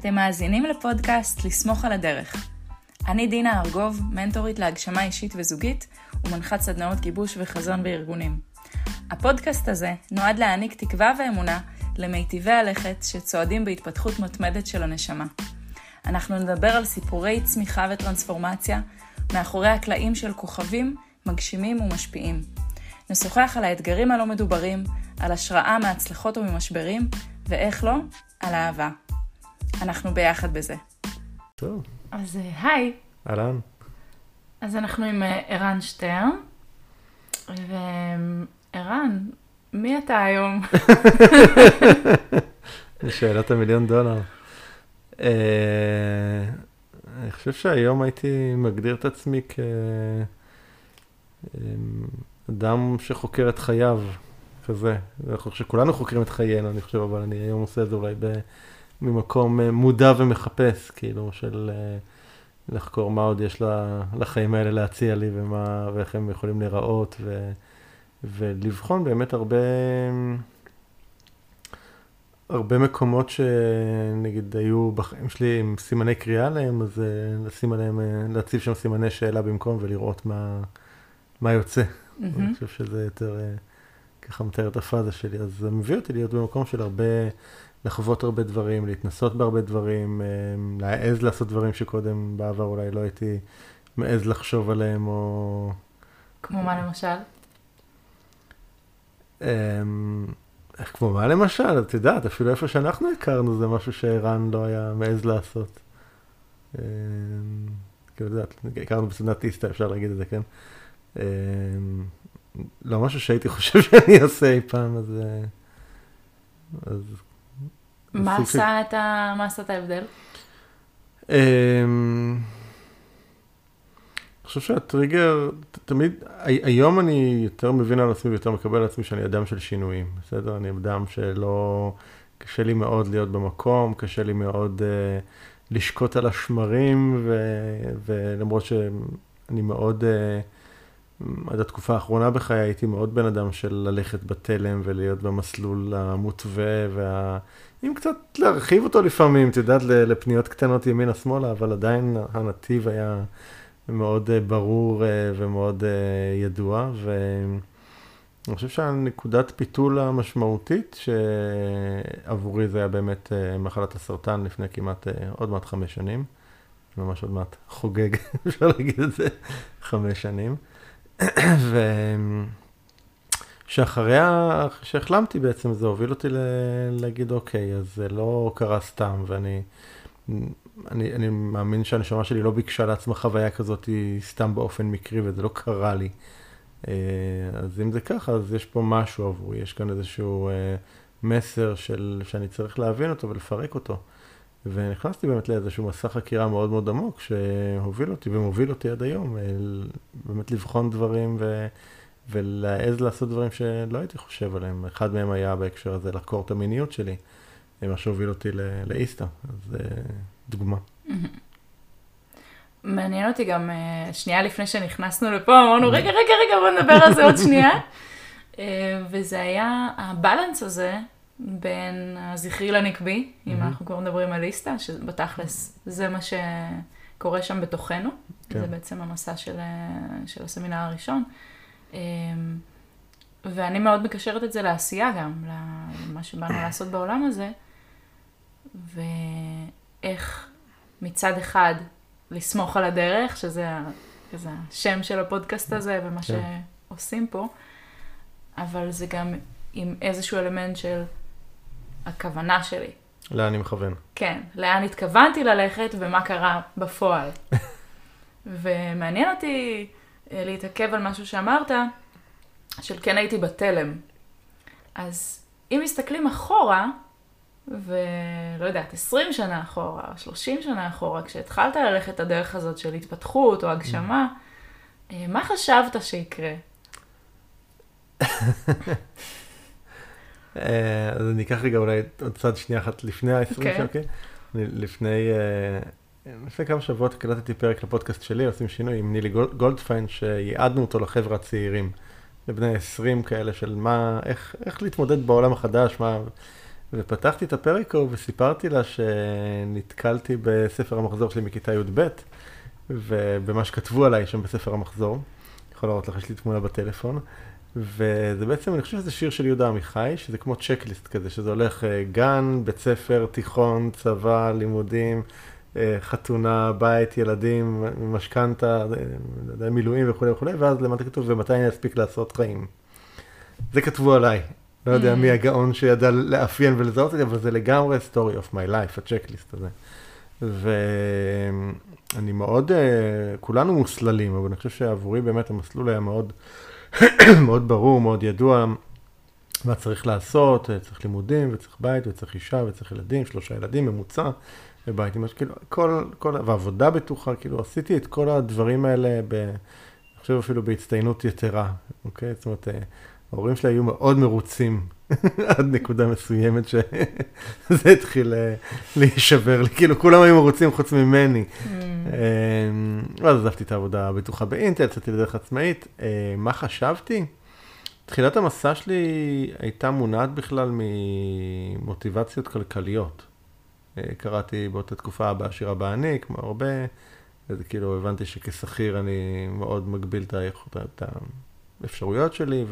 אתם מאזינים לפודקאסט לסמוך על הדרך. אני דינה ארגוב, מנטורית להגשמה אישית וזוגית ומנחת סדנאות גיבוש וחזון בארגונים. הפודקאסט הזה נועד להעניק תקווה ואמונה למיטיבי הלכת שצועדים בהתפתחות מתמדת של הנשמה. אנחנו נדבר על סיפורי צמיחה וטרנספורמציה מאחורי הקלעים של כוכבים, מגשימים ומשפיעים. נשוחח על האתגרים הלא מדוברים, על השראה מהצלחות וממשברים, ואיך לא, על אהבה. אנחנו ביחד בזה. טוב, אז אה, היי, אהלן. אז אנחנו עם אה, ערן שטרן, וערן, מי אתה היום? שאלת המיליון דולר. אה, אני חושב שהיום הייתי מגדיר את עצמי כאדם שחוקר את חייו, כזה. אני חושב שכולנו חוקרים את חיינו, אני חושב, אבל אני היום עושה את זה אולי ב... ממקום אה, מודע ומחפש, כאילו, של אה, לחקור מה עוד יש לה, לחיים האלה להציע לי ומה, ואיך הם יכולים להיראות, ו, ולבחון באמת הרבה, הרבה מקומות שנגיד היו בחיים שלי עם סימני קריאה עליהם, אז אה, לשים עליהם, להציב שם סימני שאלה במקום ולראות מה, מה יוצא. Mm-hmm. אני חושב שזה יותר ככה מתאר את הפאזה שלי, אז זה מביא אותי להיות במקום של הרבה... לחוות הרבה דברים, להתנסות בהרבה דברים, אמ, להעז לעשות דברים שקודם בעבר אולי לא הייתי מעז לחשוב עליהם, או... כמו מה למשל? אמ, כמו מה למשל, את יודעת, אפילו איפה שאנחנו הכרנו זה משהו שערן לא היה מעז לעשות. כאילו, את יודעת, הכרנו בסדנת איסטה, אפשר להגיד את זה, כן? לא משהו שהייתי חושב שאני אעשה אי פעם, אז... אה, אז מה עשה את ה... מה עשה את ההבדל? אמ, אני חושב שהטריגר, תמיד, היום אני יותר מבין על עצמי ויותר מקבל על עצמי שאני אדם של שינויים, בסדר? אני אדם שלא, קשה לי מאוד להיות במקום, קשה לי מאוד uh, לשקוט על השמרים, ו, ולמרות שאני מאוד, uh, עד התקופה האחרונה בחיי הייתי מאוד בן אדם של ללכת בתלם ולהיות במסלול המותווה וה... אם קצת להרחיב אותו לפעמים, את יודעת, לפניות קטנות ימינה-שמאלה, אבל עדיין הנתיב היה מאוד אה, ברור אה, ומאוד אה, ידוע, ואני חושב שהנקודת פיתול המשמעותית, שעבורי זה היה באמת מחלת הסרטן לפני כמעט עוד מעט חמש שנים, ממש עוד מעט חוגג, אפשר להגיד את זה, חמש שנים. ו... שאחריה, שהחלמתי בעצם, זה הוביל אותי להגיד, אוקיי, אז זה לא קרה סתם, ואני אני, אני מאמין שהנשמה שלי לא ביקשה לעצמה חוויה כזאת סתם באופן מקרי, וזה לא קרה לי. אה, אז אם זה ככה, אז יש פה משהו עבורי, יש כאן איזשהו אה, מסר של, שאני צריך להבין אותו ולפרק אותו. ונכנסתי באמת לאיזשהו מסע חקירה מאוד מאוד עמוק, שהוביל אותי ומוביל אותי עד היום, אה, באמת לבחון דברים ו... ולהעז לעשות דברים שלא הייתי חושב עליהם. אחד מהם היה בהקשר הזה לחקור את המיניות שלי, מה שהוביל אותי לאיסתא, אז uh, דוגמה. מעניין אותי גם, uh, שנייה לפני שנכנסנו לפה, אמרנו, רגע, רגע, רגע, בוא נדבר על זה עוד שנייה. uh, וזה היה הבלנס הזה בין הזכרי לנקבי, אם אנחנו כבר מדברים על איסתא, שבתכלס זה מה שקורה שם בתוכנו. כן. זה בעצם המסע של, של הסמינר הראשון. אמ, ואני מאוד מקשרת את זה לעשייה גם, למה שבאנו לעשות בעולם הזה, ואיך מצד אחד לסמוך על הדרך, שזה כזה השם של הפודקאסט הזה ומה כן. שעושים פה, אבל זה גם עם איזשהו אלמנט של הכוונה שלי. לאן אני מכוון. כן, לאן התכוונתי ללכת ומה קרה בפועל. ומעניין אותי להתעכב על משהו שאמרת, של כן הייתי בתלם. אז אם מסתכלים אחורה, ולא יודעת, 20 שנה אחורה, 30 שנה אחורה, כשהתחלת ללכת את הדרך הזאת של התפתחות או הגשמה, אה, מה חשבת שיקרה? אה, אז אני אקח רגע אולי עוד צד שנייה אחת לפני ה-20 okay. שנה, אוקיי? לפני לפני כמה שבועות הקלטתי פרק לפודקאסט שלי, עושים שינוי עם נילי גולדפיין, שייעדנו אותו לחבר'ה הצעירים, לבני 20 כאלה, של מה, איך, איך להתמודד בעולם החדש, מה... ופתחתי את הפריקו וסיפרתי לה שנתקלתי בספר המחזור שלי מכיתה י"ב, ובמה שכתבו עליי שם בספר המחזור. יכול להראות לך, יש לי תמונה בטלפון. וזה בעצם, אני חושב שזה שיר של יהודה עמיחי, שזה כמו צ'קליסט כזה, שזה הולך אה, גן, בית ספר, תיכון, צבא, לימודים, חתונה, בית, ילדים, משכנתה, אה, מילואים וכולי וכולי, ואז למטה כתוב, ומתי אני אספיק לעשות חיים. זה כתבו עליי. לא יודע מי mm. הגאון שידע לאפיין ולזהות את זה, אבל זה לגמרי story of my life, הצ'קליסט הזה. ואני מאוד, כולנו מוסללים, אבל אני חושב שעבורי באמת המסלול היה מאוד... מאוד ברור, מאוד ידוע מה צריך לעשות, צריך לימודים, וצריך בית, וצריך אישה, וצריך ילדים, שלושה ילדים, ממוצע, ובית, כאילו, כל, כל, ועבודה בטוחה, כאילו, עשיתי את כל הדברים האלה, ב, אני חושב אפילו בהצטיינות יתרה, אוקיי? זאת אומרת, אה, ההורים שלי היו מאוד מרוצים עד נקודה מסוימת שזה התחיל אה, להישבר לי, כאילו כולם היו מרוצים חוץ ממני. Mm. אמ, ואז עזבתי את העבודה הבטוחה באינטל, יצאתי לדרך עצמאית. אה, מה חשבתי? תחילת המסע שלי הייתה מונעת בכלל ממוטיבציות כלכליות. אה, קראתי באותה תקופה בעשירה בעני, כמו הרבה, וכאילו הבנתי שכשכיר אני מאוד מגביל את האפשרויות שלי,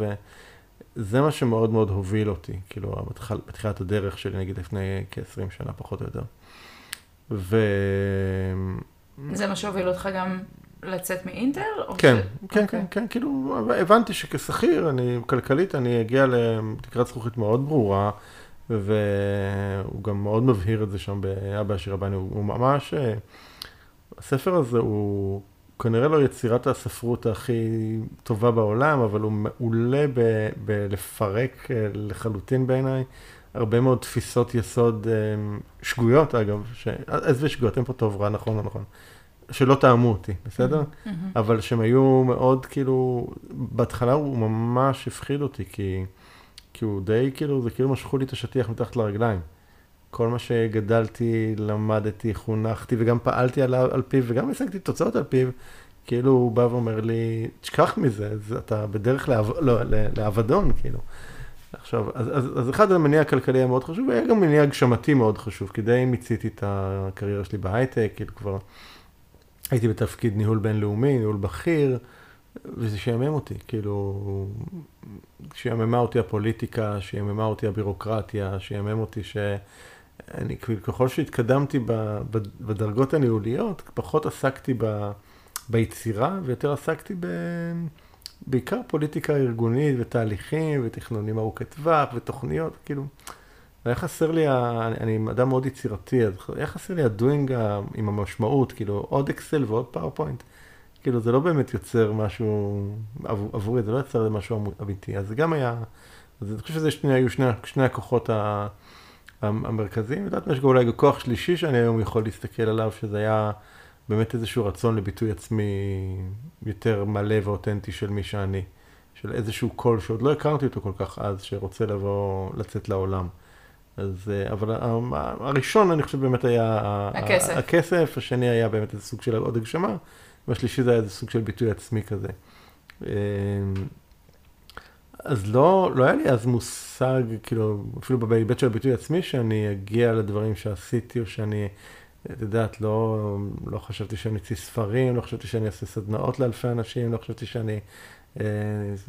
וזה מה שמאוד מאוד הוביל אותי, כאילו, בתחילת הדרך שלי, נגיד לפני כ-20 שנה, פחות או יותר. ו... זה מה שהוביל אותך גם לצאת מאינטל? כן, ש... כן, okay. כן, כן, כאילו, הבנתי שכשכיר, אני, כלכלית, אני אגיע לתקרת זכוכית מאוד ברורה, והוא גם מאוד מבהיר את זה שם באבא עשיר הבני, הוא ממש, הספר הזה הוא כנראה לא יצירת הספרות הכי טובה בעולם, אבל הוא מעולה בלפרק אה, לחלוטין בעיניי. הרבה מאוד תפיסות יסוד אה, שגויות, אגב, ש... איזה שגויות, אין פה טוב, רע, נכון או נכון, שלא טעמו אותי, בסדר? Mm-hmm. אבל שהם היו מאוד, כאילו, בהתחלה הוא ממש הפחיד אותי, כי, כי הוא די, כאילו, זה כאילו משכו לי את השטיח מתחת לרגליים. כל מה שגדלתי, למדתי, חונכתי, וגם פעלתי על, על פיו, וגם השגתי תוצאות על פיו, כאילו הוא בא ואומר לי, תשכח מזה, אתה בדרך. לא, לאבדון, כאילו. עכשיו, אז, אז, אז אחד המניע הכלכלי היה מאוד חשוב, והיה גם מניע הגשמתי מאוד חשוב, כי די מיציתי את הקריירה שלי בהייטק, כאילו כבר הייתי בתפקיד ניהול בינלאומי, ניהול בכיר, וזה שיאמם אותי, כאילו, שיאממה אותי הפוליטיקה, שיאממה אותי הבירוקרטיה, שיאמם אותי שאני, ככל שהתקדמתי בדרגות הניהוליות, פחות עסקתי ב, ביצירה, ויותר עסקתי ב... בעיקר פוליטיקה ארגונית ותהליכים ותכנונים ארוכי טווח ותוכניות, כאילו, היה חסר לי, אני אדם מאוד יצירתי, אז היה חסר לי ה doing עם המשמעות, כאילו, עוד אקסל ועוד PowerPoint. כאילו, זה לא באמת יוצר משהו, עבור, עבורי זה לא יוצר משהו אמיתי, אז זה גם היה, אז אני חושב שזה שני, היו שני, שני הכוחות המרכזיים, יודעת מה, יש גם אולי כוח שלישי שאני היום יכול להסתכל עליו, שזה היה... באמת איזשהו רצון לביטוי עצמי יותר מלא ואותנטי של מי שאני, של איזשהו קול שעוד לא הכרתי אותו כל כך אז, שרוצה לבוא, לצאת לעולם. אז, אה, אבל הראשון, אני חושב, באמת היה... הכסף. הכסף, השני היה באמת איזה סוג של עוד הגשמה, והשלישי זה היה איזה סוג של ביטוי עצמי כזה. אמ, אז לא, לא היה לי אז מושג, כאילו, אפילו בהיבט של הביטוי עצמי, שאני אגיע לדברים שעשיתי, או שאני את יודעת, לא, לא חשבתי שאני אציא ספרים, לא חשבתי שאני אעשה סדנאות לאלפי אנשים, לא חשבתי שאני, את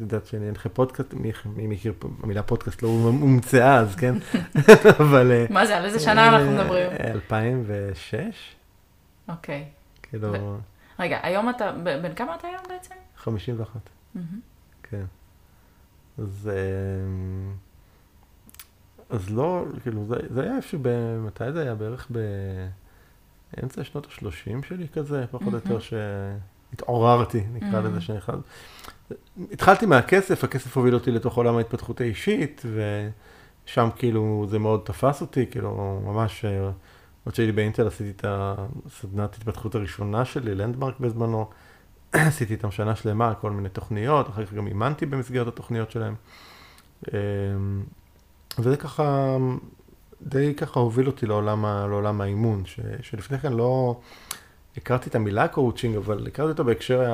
יודעת, שאני אנחה פודקאסט, מי מכיר, המילה פודקאסט לא הומצאה אז, כן? אבל... אה, מה זה, על איזה שנה אנחנו מדברים? 2006. אוקיי. כאילו... רגע, היום אתה, בן כמה אתה היום בעצם? 51. כן. אז... אה, אז לא, כאילו, זה, זה היה איפשהו, מתי זה היה? בערך ב... אמצע שנות ה-30 שלי כזה, פחות או יותר שהתעוררתי, נקרא לזה שנכנס. התחלתי מהכסף, הכסף הוביל אותי לתוך עולם ההתפתחות האישית, ושם כאילו זה מאוד תפס אותי, כאילו ממש, עוד שהייתי באינטל עשיתי את הסדנת התפתחות הראשונה שלי, לנדמרק בזמנו, עשיתי איתם שנה שלמה, כל מיני תוכניות, אחר כך גם אימנתי במסגרת התוכניות שלהם. אמ, וזה ככה די ככה הוביל אותי לעולם, לעולם האימון, ש, שלפני כן לא הכרתי את המילה קואוצ'ינג, אבל הכרתי אותו בהקשר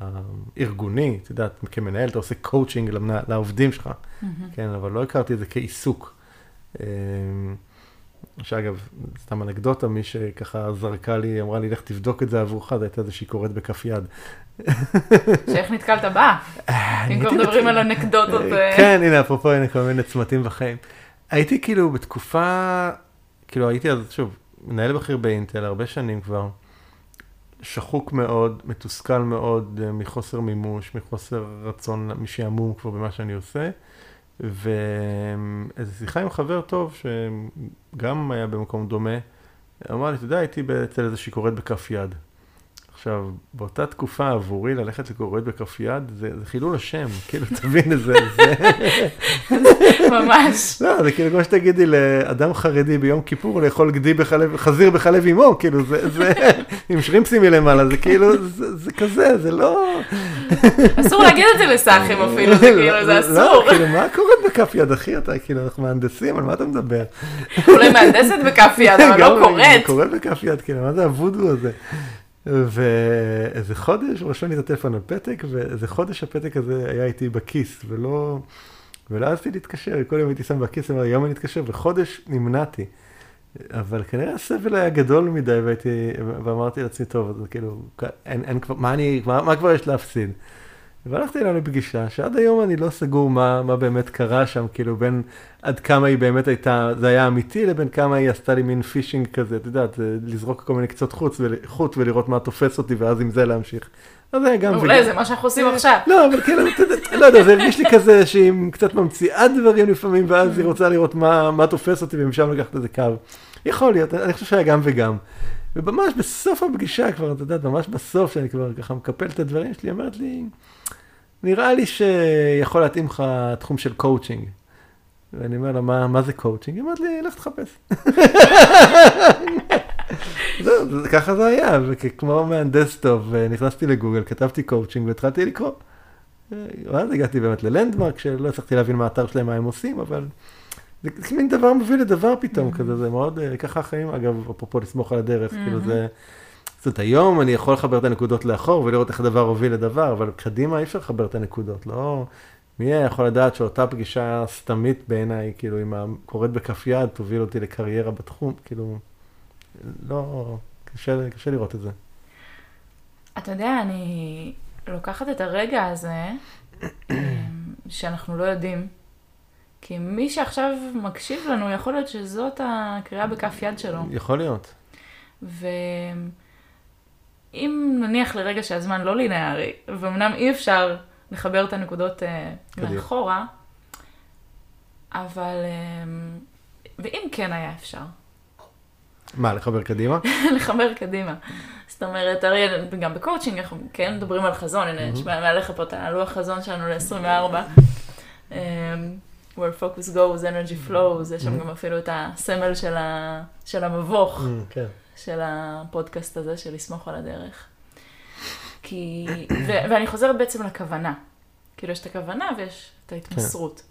הארגוני, את יודעת, כמנהל אתה עושה קואוצ'ינג לעובדים שלך, mm-hmm. כן, אבל לא הכרתי את זה כעיסוק. שאגב, סתם אנקדוטה, מי שככה זרקה לי, אמרה לי, לך תבדוק את זה עבורך, זו הייתה איזושהי קוראת בכף יד. שאיך נתקלת בה? אם כבר מדברים על אנקדוטות. כן, הנה, אפרופו, הנה כל מיני צמתים בחיים. הייתי כאילו בתקופה, כאילו הייתי אז, שוב, מנהל בכיר באינטל, הרבה שנים כבר, שחוק מאוד, מתוסכל מאוד מחוסר מימוש, מחוסר רצון, משעמום כבר במה שאני עושה. ואיזו שיחה עם חבר טוב, שגם היה במקום דומה, אמר לי, אתה יודע, הייתי אצל איזושהי קוראת בכף יד. עכשיו, באותה תקופה עבורי ללכת לקוראת בכף יד, זה, זה חילול השם, כאילו, תבין את זה. זה... ממש. לא, זה כאילו כמו שתגידי לאדם חרדי ביום כיפור לאכול גדי בחלב, חזיר בחלב אימו, כאילו, זה, זה, עם שרימפסים מלמעלה, זה כאילו, זה, זה כזה, זה לא... אסור להגיד את זה לסאחים אפילו, זה כאילו, זה אסור. לא, כאילו, מה קוראת בכף יד, אחי, אתה, כאילו, אנחנו מהנדסים, על מה אתה מדבר? אולי מהנדסת בכף יד, אבל לא קוראת. קוראת בכף יד, כאילו, מה זה הוודו הזה? ואיזה חודש הוא רשם לי את הטלפון על פתק, ואיזה חודש הפתק הזה היה איתי בכיס, ולא, ולא העזתי להתקשר, כל יום הייתי שם בכיס, אמר, יום אני אתקשר, וחודש נמנעתי. אבל כנראה הסבל היה גדול מדי, והייתי, ואמרתי לעצמי, טוב, אז כאילו, אין, אין מה אני, מה, מה כבר יש להפסיד? והלכתי אליה לפגישה, שעד היום אני לא סגור מה, מה באמת קרה שם, כאילו בין עד כמה היא באמת הייתה, זה היה אמיתי, לבין כמה היא עשתה לי מין פישינג כזה, את יודעת, לזרוק כל מיני קצות חוץ, חוט ולראות מה תופס אותי, ואז עם זה להמשיך. אז זה גם... אולי זה מה שאנחנו עושים עכשיו. לא, אבל כאילו, לא יודע, זה הרגיש לי כזה שהיא קצת ממציאה דברים לפעמים, ואז היא רוצה לראות מה, מה תופס אותי, ומשם לקחת איזה קו. יכול להיות, אני חושב שהיה גם וגם. וממש בסוף הפגישה כבר, את יודעת, ממש בסוף, שאני כבר ככה מקפל את הדברים שלי, אומרת לי, נראה לי שיכול להתאים לך תחום של קואוצ'ינג. ואני אומר לה, מה, מה זה קואוצ'ינג? היא אומרת לי, לך תחפש. זהו, ככה זה היה, וכמו מהנדס טוב, נכנסתי לגוגל, כתבתי קואוצ'ינג והתחלתי לקרוא. ואז הגעתי באמת ל Landmark, שלא הצלחתי להבין מה האתר שלהם, מה הם עושים, אבל זה מין דבר מוביל לדבר פתאום כזה, זה מאוד, ככה החיים, אגב, אפרופו לסמוך על הדרך, כאילו זה... זאת אומרת, היום אני יכול לחבר את הנקודות לאחור ולראות איך הדבר הוביל לדבר, אבל קדימה אי אפשר לחבר את הנקודות, לא... מי היה יכול לדעת שאותה פגישה סתמית בעיניי, כאילו, אם הקוראת בכף יד, תוביל אותי לקריירה בתחום, כאילו, לא, קשה, קשה לראות את זה. אתה יודע, אני לוקחת את הרגע הזה, שאנחנו לא יודעים, כי מי שעכשיו מקשיב לנו, יכול להיות שזאת הקריאה בכף יד שלו. יכול להיות. ו... אם נניח לרגע שהזמן לא לינארי, ואומנם אי אפשר לחבר את הנקודות uh, מאחורה, אבל... Uh, ואם כן היה אפשר. מה, לחבר קדימה? לחבר קדימה. זאת אומרת, הרי גם בקואוצ'ינג אנחנו כן מדברים על חזון, הנה, יש מעליך פה את הלוח חזון שלנו ל-24. Where focus goes, energy flows, יש שם גם אפילו את הסמל של המבוך. כן. של הפודקאסט הזה, של לסמוך על הדרך. כי, ו- ואני חוזרת בעצם לכוונה. כאילו, יש את הכוונה ויש את ההתמסרות.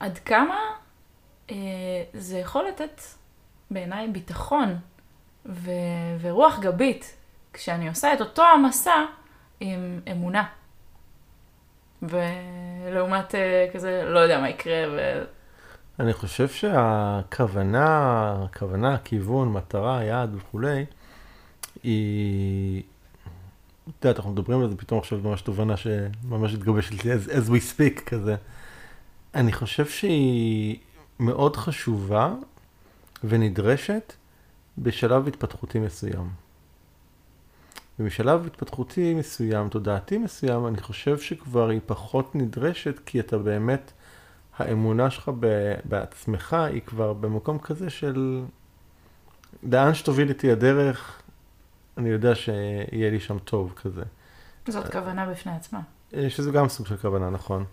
עד כמה אה, זה יכול לתת בעיניי ביטחון ו- ורוח גבית כשאני עושה את אותו המסע עם אמונה. ולעומת אה, כזה, לא יודע מה יקרה, ו... אני חושב שהכוונה, הכוונה, הכיוון, מטרה, יעד וכולי, היא... את יודעת, אנחנו מדברים על זה פתאום עכשיו ממש תובנה שממש התגבשת לי as, as we speak כזה. אני חושב שהיא מאוד חשובה ונדרשת בשלב התפתחותי מסוים. ומשלב התפתחותי מסוים, תודעתי מסוים, אני חושב שכבר היא פחות נדרשת, כי אתה באמת האמונה שלך בעצמך היא כבר במקום כזה של לאן שתוביל איתי הדרך, אני יודע שיהיה לי שם טוב כזה. זאת כוונה בפני עצמה. אה, שזה גם סוג של כוונה, נכון.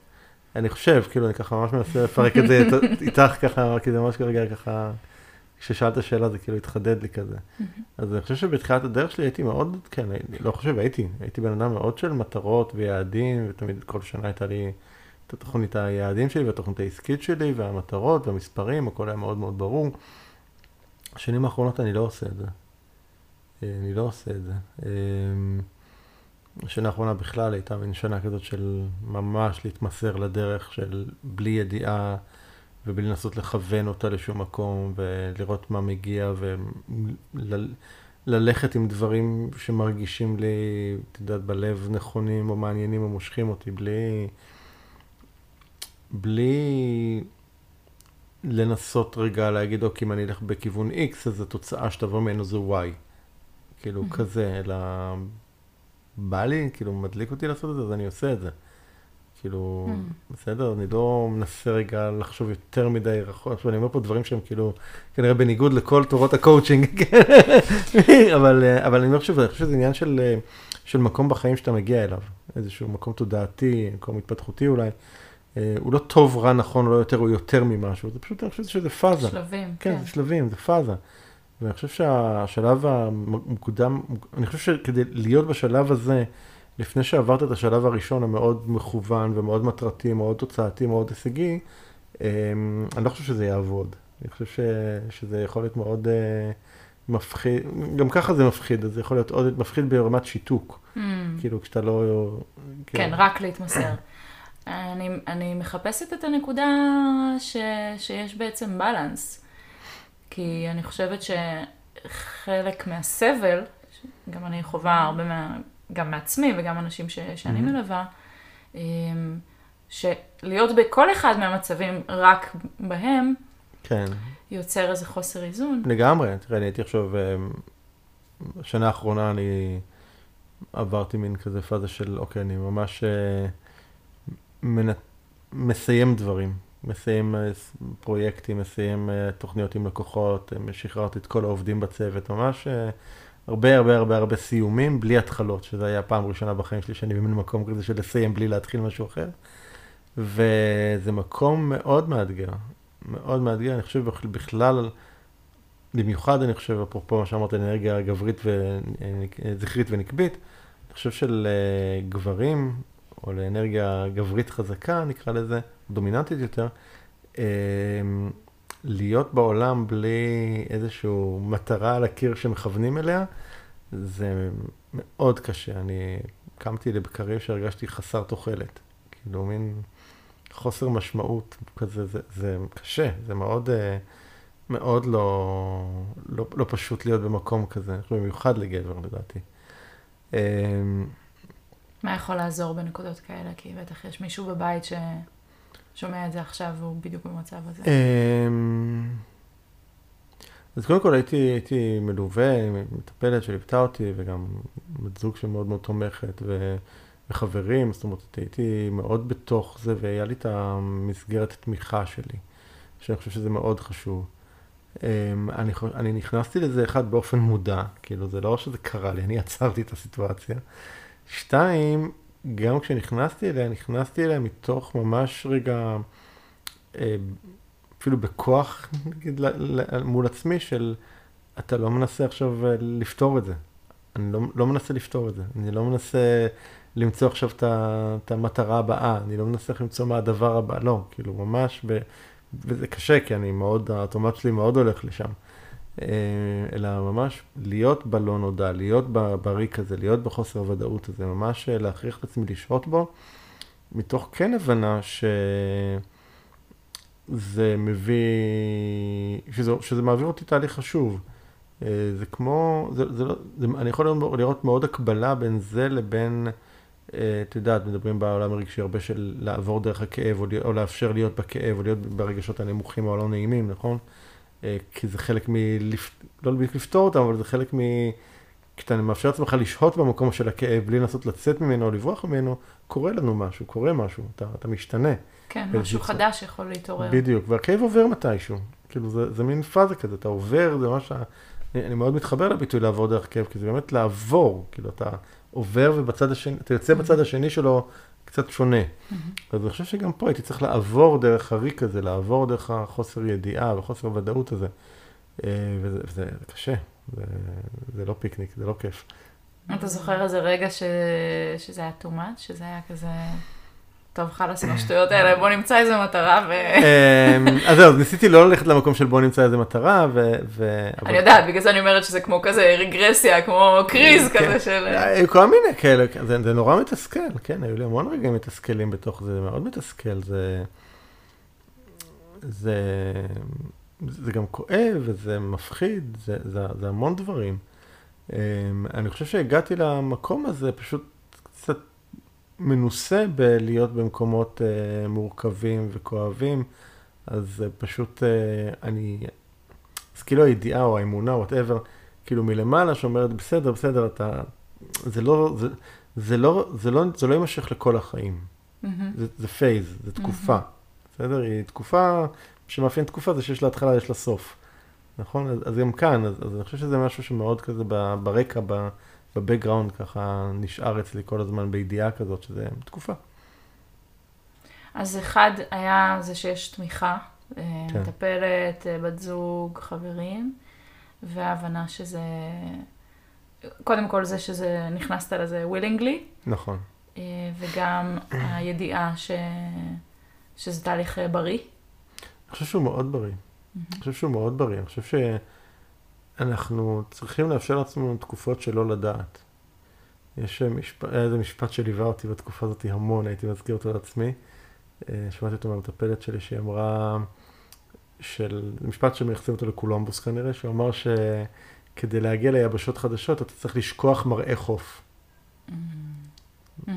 אני חושב, כאילו, אני ככה ממש מנסה לפרק את זה איתך ככה, כי זה ממש כרגע ככה, כששאלת שאלה זה כאילו התחדד לי כזה. אז אני חושב שבתחילת הדרך שלי הייתי מאוד, כן, לא חושב, הייתי, הייתי בן אדם מאוד של מטרות ויעדים, ותמיד כל שנה הייתה לי... את התוכנית היעדים שלי והתוכנית העסקית שלי והמטרות והמספרים, הכל היה מאוד מאוד ברור. השנים האחרונות אני לא עושה את זה. אה, אני לא עושה את זה. אה, השנה האחרונה בכלל הייתה מין שנה כזאת של ממש להתמסר לדרך של בלי ידיעה ובלי לנסות לכוון אותה לשום מקום, ולראות מה מגיע, וללכת עם דברים שמרגישים לי, את יודעת, בלב נכונים או מעניינים או מושכים אותי, בלי... בלי לנסות רגע להגיד, אוקיי, אם אני אלך בכיוון X, אז התוצאה שתבוא ממנו זה Y. כאילו, mm-hmm. כזה, אלא בא לי, כאילו, מדליק אותי לעשות את זה, אז אני עושה את זה. כאילו, mm. בסדר, אני לא מנסה רגע לחשוב יותר מדי רחוק, ואני אומר פה דברים שהם כאילו, כנראה בניגוד לכל תורות הקואוצ'ינג, אבל, אבל אני אומר שוב, אני חושב שזה עניין של, של מקום בחיים שאתה מגיע אליו, איזשהו מקום תודעתי, מקום התפתחותי אולי. אה, הוא לא טוב, רע, נכון, לא יותר, הוא יותר ממשהו, זה פשוט, אני חושב שזה פאזה. שלבים, כן. כן, זה שלבים, זה פאזה. ואני חושב שהשלב המוקדם, אני חושב שכדי להיות בשלב הזה, לפני שעברת את השלב הראשון המאוד מכוון ומאוד מטרתי, מאוד תוצאתי, מאוד הישגי, אמ, אני לא חושב שזה יעבוד. אני חושב ש, שזה יכול להיות מאוד uh, מפחיד, גם ככה זה מפחיד, אז זה יכול להיות עוד מפחיד ברמת שיתוק. Mm. כאילו, כשאתה לא... כן, כן רק להתמסר. אני, אני מחפשת את הנקודה ש, שיש בעצם בלנס. כי אני חושבת שחלק מהסבל, גם אני חווה הרבה מה... גם מעצמי וגם אנשים ש, שאני mm-hmm. מלווה, אמ, שלהיות בכל אחד מהמצבים רק בהם, כן. יוצר איזה חוסר איזון. לגמרי, תראה, אני הייתי עכשיו, בשנה האחרונה אני עברתי מין כזה פאזה של, אוקיי, אני ממש אה, מנ... מסיים דברים, מסיים אה, פרויקטים, מסיים אה, תוכניות עם לקוחות, שחררתי את כל העובדים בצוות, ממש הרבה הרבה הרבה הרבה סיומים בלי התחלות, שזה היה פעם ראשונה בחיים שלי שאני במין מקום כזה של לסיים בלי להתחיל משהו אחר. וזה מקום מאוד מאתגר, מאוד מאתגר, אני חושב בכלל, במיוחד אני חושב, אפרופו מה שאמרת, אנרגיה גברית וזכרית ונקבית, אני חושב של אה, או לאנרגיה גברית חזקה, נקרא לזה, דומיננטית יותר, אה, להיות בעולם בלי איזושהי מטרה על הקיר שמכוונים אליה, זה מאוד קשה. אני קמתי לבקרים שהרגשתי חסר תוחלת. כאילו, מין חוסר משמעות כזה, זה, זה קשה, זה מאוד, אה, מאוד לא, לא, לא פשוט להיות במקום כזה, במיוחד לגבר לדעתי. אמ, מה יכול לעזור בנקודות כאלה? כי בטח יש מישהו בבית ש... שומע את זה עכשיו והוא בדיוק במצב הזה? אמ, אז קודם כל הייתי, הייתי מלווה מטפלת שליוותה אותי, וגם בת זוג שמאוד מאוד תומכת, ו, וחברים, זאת אומרת, הייתי מאוד בתוך זה, והיה לי את המסגרת התמיכה שלי, שאני חושב שזה מאוד חשוב. אמ, אני, אני נכנסתי לזה אחד באופן מודע, כאילו זה לא שזה קרה לי, אני עצרתי את הסיטואציה. שתיים, גם כשנכנסתי אליה, נכנסתי אליה מתוך ממש רגע, אה, אפילו בכוח, נגיד, מול עצמי, של אתה לא מנסה עכשיו אה, לפתור את זה. אני לא, לא מנסה לפתור את זה. אני לא מנסה למצוא עכשיו את המטרה הבאה, אני לא מנסה למצוא מה הדבר הבא, לא, כאילו ממש, ב, וזה קשה, כי אני מאוד, האוטומט שלי מאוד הולך לשם. אה, אלא ממש להיות בלא נודע, להיות בריק הזה, להיות בחוסר הוודאות הזה, ממש אה, להכריח את עצמי לשהות בו, מתוך כן הבנה שזה מביא, שזה, שזה מעביר אותי תהליך חשוב. אה, זה כמו, זה, זה לא, זה, אני יכול לראות מאוד הקבלה בין זה לבין, את יודעת, מדברים בעולם הרגשי הרבה של לעבור דרך הכאב, או, או לאפשר להיות בכאב, או להיות ברגשות הנמוכים או הלא נעימים, נכון? אה, כי זה חלק מ... לא לפתור אותם, אבל זה חלק מ... כשאתה מאפשר לעצמך לשהות במקום של הכאב בלי לנסות לצאת ממנו או לברוח ממנו, קורה לנו משהו, קורה משהו, אתה, אתה משתנה. כן, משהו צור. חדש יכול להתעורר. בדיוק, והכאב עובר מתישהו. כאילו, זה, זה מין פאזה כזה, אתה עובר, זה ממש... אני, אני מאוד מתחבר לביטוי לעבור דרך כאב, כי זה באמת לעבור, כאילו, אתה עובר ובצד השני, אתה יוצא בצד השני שלו קצת שונה. Mm-hmm. אז אני חושב שגם פה הייתי צריך לעבור דרך הריק הזה, לעבור דרך החוסר ידיעה וחוסר הוודאות הזה. אה, וזה, וזה קשה, זה, זה לא פיקניק, זה לא כיף. אתה זוכר איזה רגע ש... שזה היה too much? שזה היה כזה... טוב, חלאס עם השטויות האלה, בוא נמצא איזה מטרה ו... אמ, אז זהו, ניסיתי לא ללכת למקום של בוא נמצא איזה מטרה, ו... אני יודעת, בגלל זה אני אומרת שזה כמו כזה רגרסיה, כמו קריז כן. כזה של... היו כל מיני כאלה, זה נורא מתסכל, כן, היו לי המון רגעים מתסכלים בתוך זה, זה מאוד מתסכל, זה... זה, זה גם כואב וזה מפחיד, זה, זה, זה המון דברים. אמ, אני חושב שהגעתי למקום הזה פשוט קצת מנוסה בלהיות במקומות אה, מורכבים וכואבים, אז פשוט אני, אז כאילו הידיעה או האמונה, וואטאבר, כאילו מלמעלה שאומרת, בסדר, בסדר, אתה, זה לא, זה, זה לא, זה לא, זה לא יימשך לכל החיים. Mm-hmm. זה, זה phase, זה תקופה. Mm-hmm. בסדר? היא תקופה, שמאפיין תקופה זה שיש לה התחלה, יש לה סוף. נכון? אז, אז גם כאן, אז, אז אני חושב שזה משהו שמאוד כזה ברקע, ב background, ככה נשאר אצלי כל הזמן בידיעה כזאת, שזה תקופה. אז אחד היה זה שיש תמיכה, אה, כן. מטפלת, אה, בת זוג, חברים, וההבנה שזה קודם כל זה שזה, נכנסת לזה willingly. נכון. אה, וגם הידיעה ש... שזה תהליך בריא. אני חושב שהוא מאוד בריא. אני חושב שהוא מאוד בריא. אני חושב שאנחנו צריכים לאפשר לעצמנו תקופות שלא לדעת. יש משפט, היה איזה משפט שליווה אותי בתקופה הזאת המון, הייתי מזכיר אותו לעצמי. אה, שמעתי אותו מהמטפלת שלי שהיא אמרה, של, משפט שמייחסים אותו לקולומבוס כנראה, שהוא אמר ש... כדי להגיע ליבשות חדשות, אתה צריך לשכוח מראה חוף. Mm-hmm.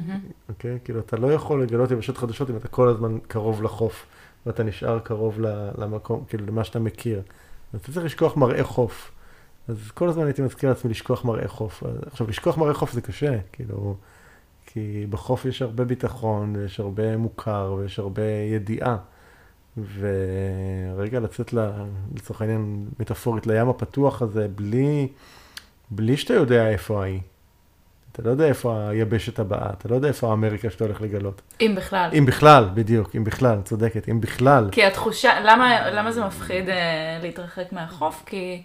אוקיי? כאילו, אתה לא יכול לגלות יבשות חדשות אם אתה כל הזמן קרוב לחוף, ואתה נשאר קרוב למקום, כאילו, למה שאתה מכיר. אתה צריך לשכוח מראה חוף. אז כל הזמן הייתי מזכיר לעצמי לשכוח מראה חוף. עכשיו, לשכוח מראה חוף זה קשה, כאילו, כי בחוף יש הרבה ביטחון, ויש הרבה מוכר, ויש הרבה ידיעה. ורגע לצאת לצורך העניין מטאפורית לים הפתוח הזה בלי, בלי שאתה יודע איפה ההיא. אתה לא יודע איפה היבשת הבאה, אתה לא יודע איפה האמריקה שאתה הולך לגלות. אם בכלל. אם בכלל, בדיוק, אם בכלל, צודקת, אם בכלל. כי התחושה, למה, למה זה מפחיד אה, להתרחק מהחוף? כי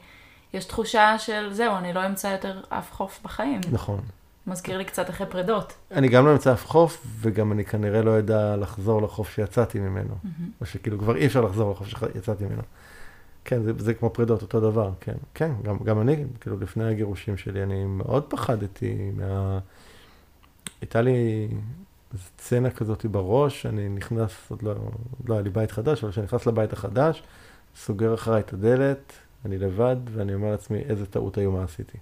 יש תחושה של זהו, אני לא אמצא יותר אף חוף בחיים. נכון. מזכיר לי קצת אחרי פרידות. אני גם לא אמצא אף חוף, וגם אני כנראה לא אדע לחזור לחוף שיצאתי ממנו. Mm-hmm. או שכאילו כבר אי אפשר לחזור לחוף שיצאתי ממנו. כן, זה, זה כמו פרידות, אותו דבר, כן. כן, גם, גם אני, כאילו לפני הגירושים שלי, אני מאוד פחדתי מה... הייתה לי סצנה כזאת בראש, אני נכנס, עוד לא, עוד לא היה לי בית חדש, אבל כשאני נכנס לבית החדש, סוגר אחריי את הדלת, אני לבד, ואני אומר לעצמי, איזה טעות היום מה עשיתי.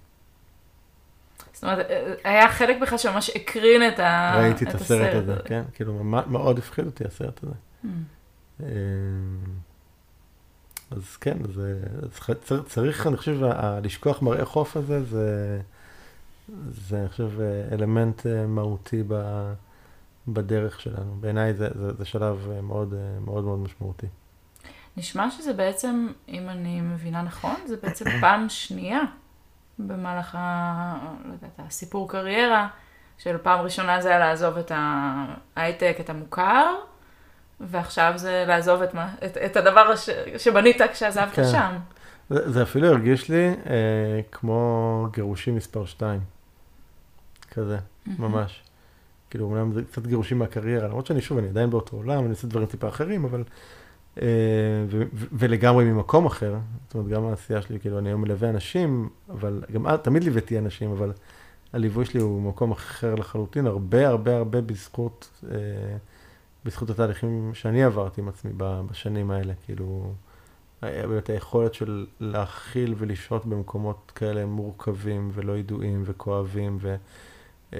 זאת אומרת, היה חלק בך שממש הקרין את, ה... ראיתי את, את הסרט הזה, כן, כאילו מאוד הפחיד אותי הסרט הזה. Mm. אמ, אז כן, זה, צריך, צריך, אני חושב, לשכוח מראה חוף הזה, זה, זה, אני חושב, אלמנט אה, מהותי ב, בדרך שלנו. בעיניי זה, זה, זה שלב אה, מאוד, אה, מאוד מאוד משמעותי. נשמע שזה בעצם, אם אני מבינה נכון, זה בעצם פעם שנייה במהלך ה... לא יודעת, הסיפור קריירה, של פעם ראשונה זה היה לעזוב את ההייטק, את המוכר, ועכשיו זה לעזוב את, מה, את, את הדבר ש, שבנית כשעזבת כן. שם. זה, זה אפילו הרגיש לי אה, כמו גירושים מספר 2, כזה. ממש. כאילו, אומנם זה קצת גירושים מהקריירה, למרות שאני שוב, אני עדיין באותו עולם, אני עושה דברים טיפה אחרים, אבל ולגמרי ממקום אחר, זאת אומרת, גם העשייה שלי, כאילו, אני היום מלווה אנשים, אבל גם תמיד ליוויתי אנשים, אבל הליווי שלי הוא מקום אחר לחלוטין, הרבה הרבה הרבה בזכות, אה, בזכות התהליכים שאני עברתי עם עצמי בשנים האלה, כאילו, באמת היכולת של להכיל ולשהות במקומות כאלה מורכבים ולא ידועים וכואבים ו, אה,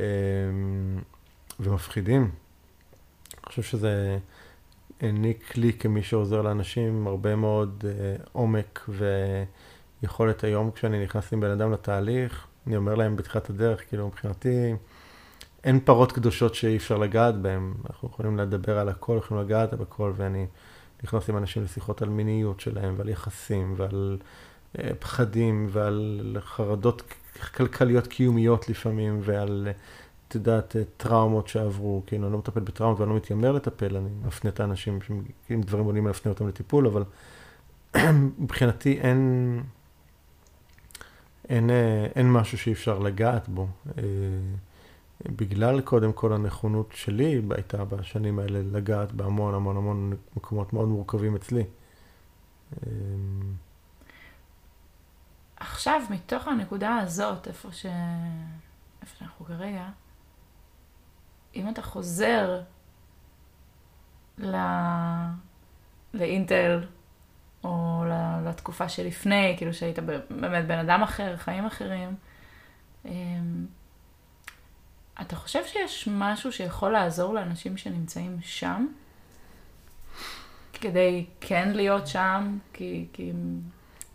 ומפחידים. אני חושב שזה... העניק לי כמי שעוזר לאנשים הרבה מאוד uh, עומק ויכולת היום כשאני נכנס עם בן אדם לתהליך, אני אומר להם בתחילת הדרך, כאילו מבחינתי אין פרות קדושות שאי אפשר לגעת בהן, אנחנו יכולים לדבר על הכל, יכולים לגעת הכל ואני נכנס עם אנשים לשיחות על מיניות שלהם ועל יחסים ועל uh, פחדים ועל חרדות כלכליות קיומיות לפעמים ועל... Uh, את יודעת, אה, טראומות שעברו, כאילו, אני לא מטפל בטראומות ואני לא מתיימר לטפל, אני מפנה את האנשים, אם דברים עולים, אני מפנה אותם לטיפול, אבל מבחינתי אין, אין, אה, אין משהו שאי אפשר לגעת בו. אה, בגלל קודם כל הנכונות שלי הייתה בשנים האלה לגעת בהמון המון המון מקומות מאוד מורכבים אצלי. עכשיו, מתוך הנקודה הזאת, איפה, ש... איפה שאנחנו כרגע, אם אתה חוזר ל... לאינטל, או לתקופה שלפני, כאילו שהיית באמת בן אדם אחר, חיים אחרים. אמ, אתה חושב שיש משהו שיכול לעזור לאנשים שנמצאים שם? כדי כן להיות שם, כי... כי...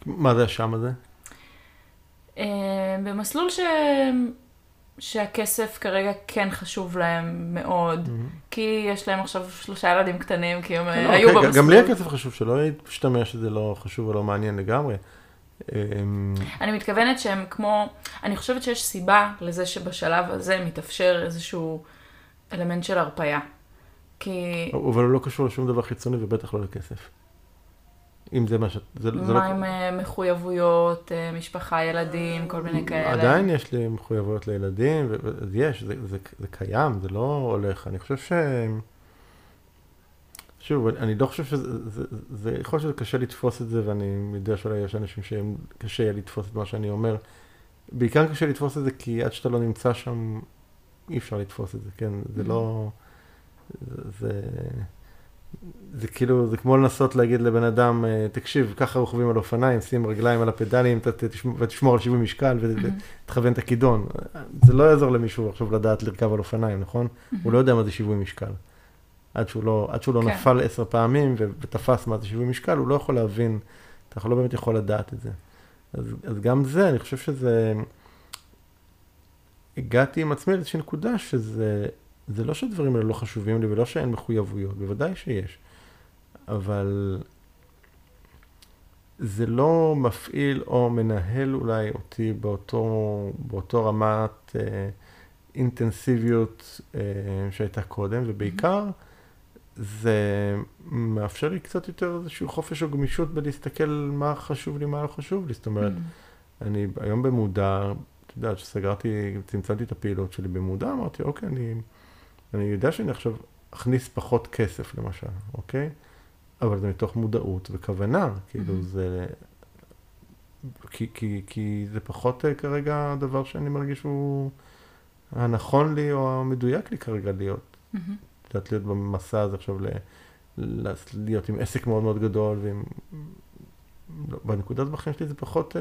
מה זה השם הזה? אה, במסלול ש... שהכסף כרגע כן חשוב להם מאוד, mm-hmm. כי יש להם עכשיו שלושה ילדים קטנים, כי הם לא, היו okay, אוקיי, במסלול. גם לי הכסף חשוב, שלא ישתמע שזה לא חשוב ולא מעניין לגמרי. אמ, אני מתכוונת שהם כמו, אני חושבת שיש סיבה לזה שבשלב הזה מתאפשר איזשהו אלמנט של הרפייה. כי... אבל הוא לא קשור לשום דבר חיצוני ובטח לא לכסף. אם זה מה ש... זה, מה זה לא... עם אה, מחויבויות, אה, משפחה, ילדים, כל מיני כאלה? עדיין יש לי מחויבויות לילדים, ויש, זה, זה, זה קיים, זה לא הולך. אני חושב ש... שוב, אני לא חושב שזה, זה, זה, יכול להיות שזה קשה לתפוס את זה, ואני יודע שאולי יש אנשים שקשה יהיה לתפוס את מה שאני אומר. בעיקר קשה לתפוס את זה, כי עד שאתה לא נמצא שם, אי אפשר לתפוס את זה, כן? זה. לא... זה... זה כאילו, זה כמו לנסות להגיד לבן אדם, אה, תקשיב, ככה רוכבים על אופניים, שים רגליים על הפדלים ותשמור על שיווי משקל ותכוון את הכידון. זה לא יעזור למישהו עכשיו לדעת לרכב על אופניים, נכון? הוא לא יודע מה זה שיווי משקל. עד שהוא לא, עד שהוא לא כן. נפל עשר פעמים ותפס מה זה שיווי משקל, הוא לא יכול להבין, אתה לא באמת יכול לדעת את זה. אז, אז גם זה, אני חושב שזה... הגעתי עם עצמי לאיזושהי נקודה שזה זה לא שהדברים האלה לא חשובים לי ולא שאין מחויבויות, בוודאי שיש. אבל זה לא מפעיל או מנהל אולי אותי באותו, באותו רמת אה, אינטנסיביות אה, שהייתה קודם, ובעיקר זה מאפשר לי קצת יותר איזשהו חופש או גמישות בלהסתכל מה חשוב לי, מה לא חשוב לי. זאת אומרת, mm. אני היום במודע, את יודעת, כשסגרתי, צמצמתי את הפעילות שלי במודע, אמרתי, אוקיי, אני... אני יודע שאני עכשיו אכניס פחות כסף למשל, אוקיי? אבל זה מתוך מודעות וכוונה, כאילו mm-hmm. זה... כי, כי, כי זה פחות uh, כרגע הדבר שאני מרגיש שהוא הנכון לי או המדויק לי כרגע להיות. Mm-hmm. את יודעת, להיות במסע הזה עכשיו, ל, ל, להיות עם עסק מאוד מאוד גדול, ועם... לא, בנקודת בחיים שלי זה פחות... Uh,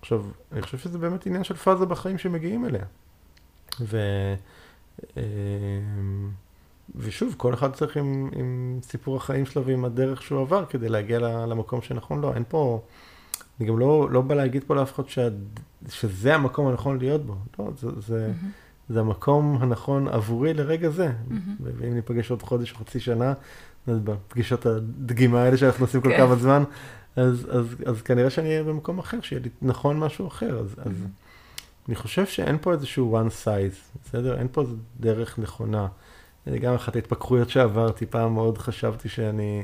עכשיו, אני חושב שזה באמת עניין של פאזה בחיים שמגיעים אליה. ו... אמ, ושוב, כל אחד צריך עם, עם סיפור החיים שלו ועם הדרך שהוא עבר כדי להגיע למקום שנכון לו. אין פה, אני גם לא, לא בא להגיד פה לאף אחד שה, שזה המקום הנכון להיות בו. לא, זה, זה, mm-hmm. זה המקום הנכון עבורי לרגע זה. Mm-hmm. ואם ניפגש עוד חודש או חצי שנה, בפגישות הדגימה האלה שאנחנו עושים כל כן. כמה זמן, אז, אז, אז כנראה שאני אהיה במקום אחר, שיהיה לי נכון משהו אחר. אז, mm-hmm. אז אני חושב שאין פה איזשהו one size, בסדר? אין פה דרך נכונה. גם אחת ההתפכחויות שעברתי, פעם מאוד חשבתי שאני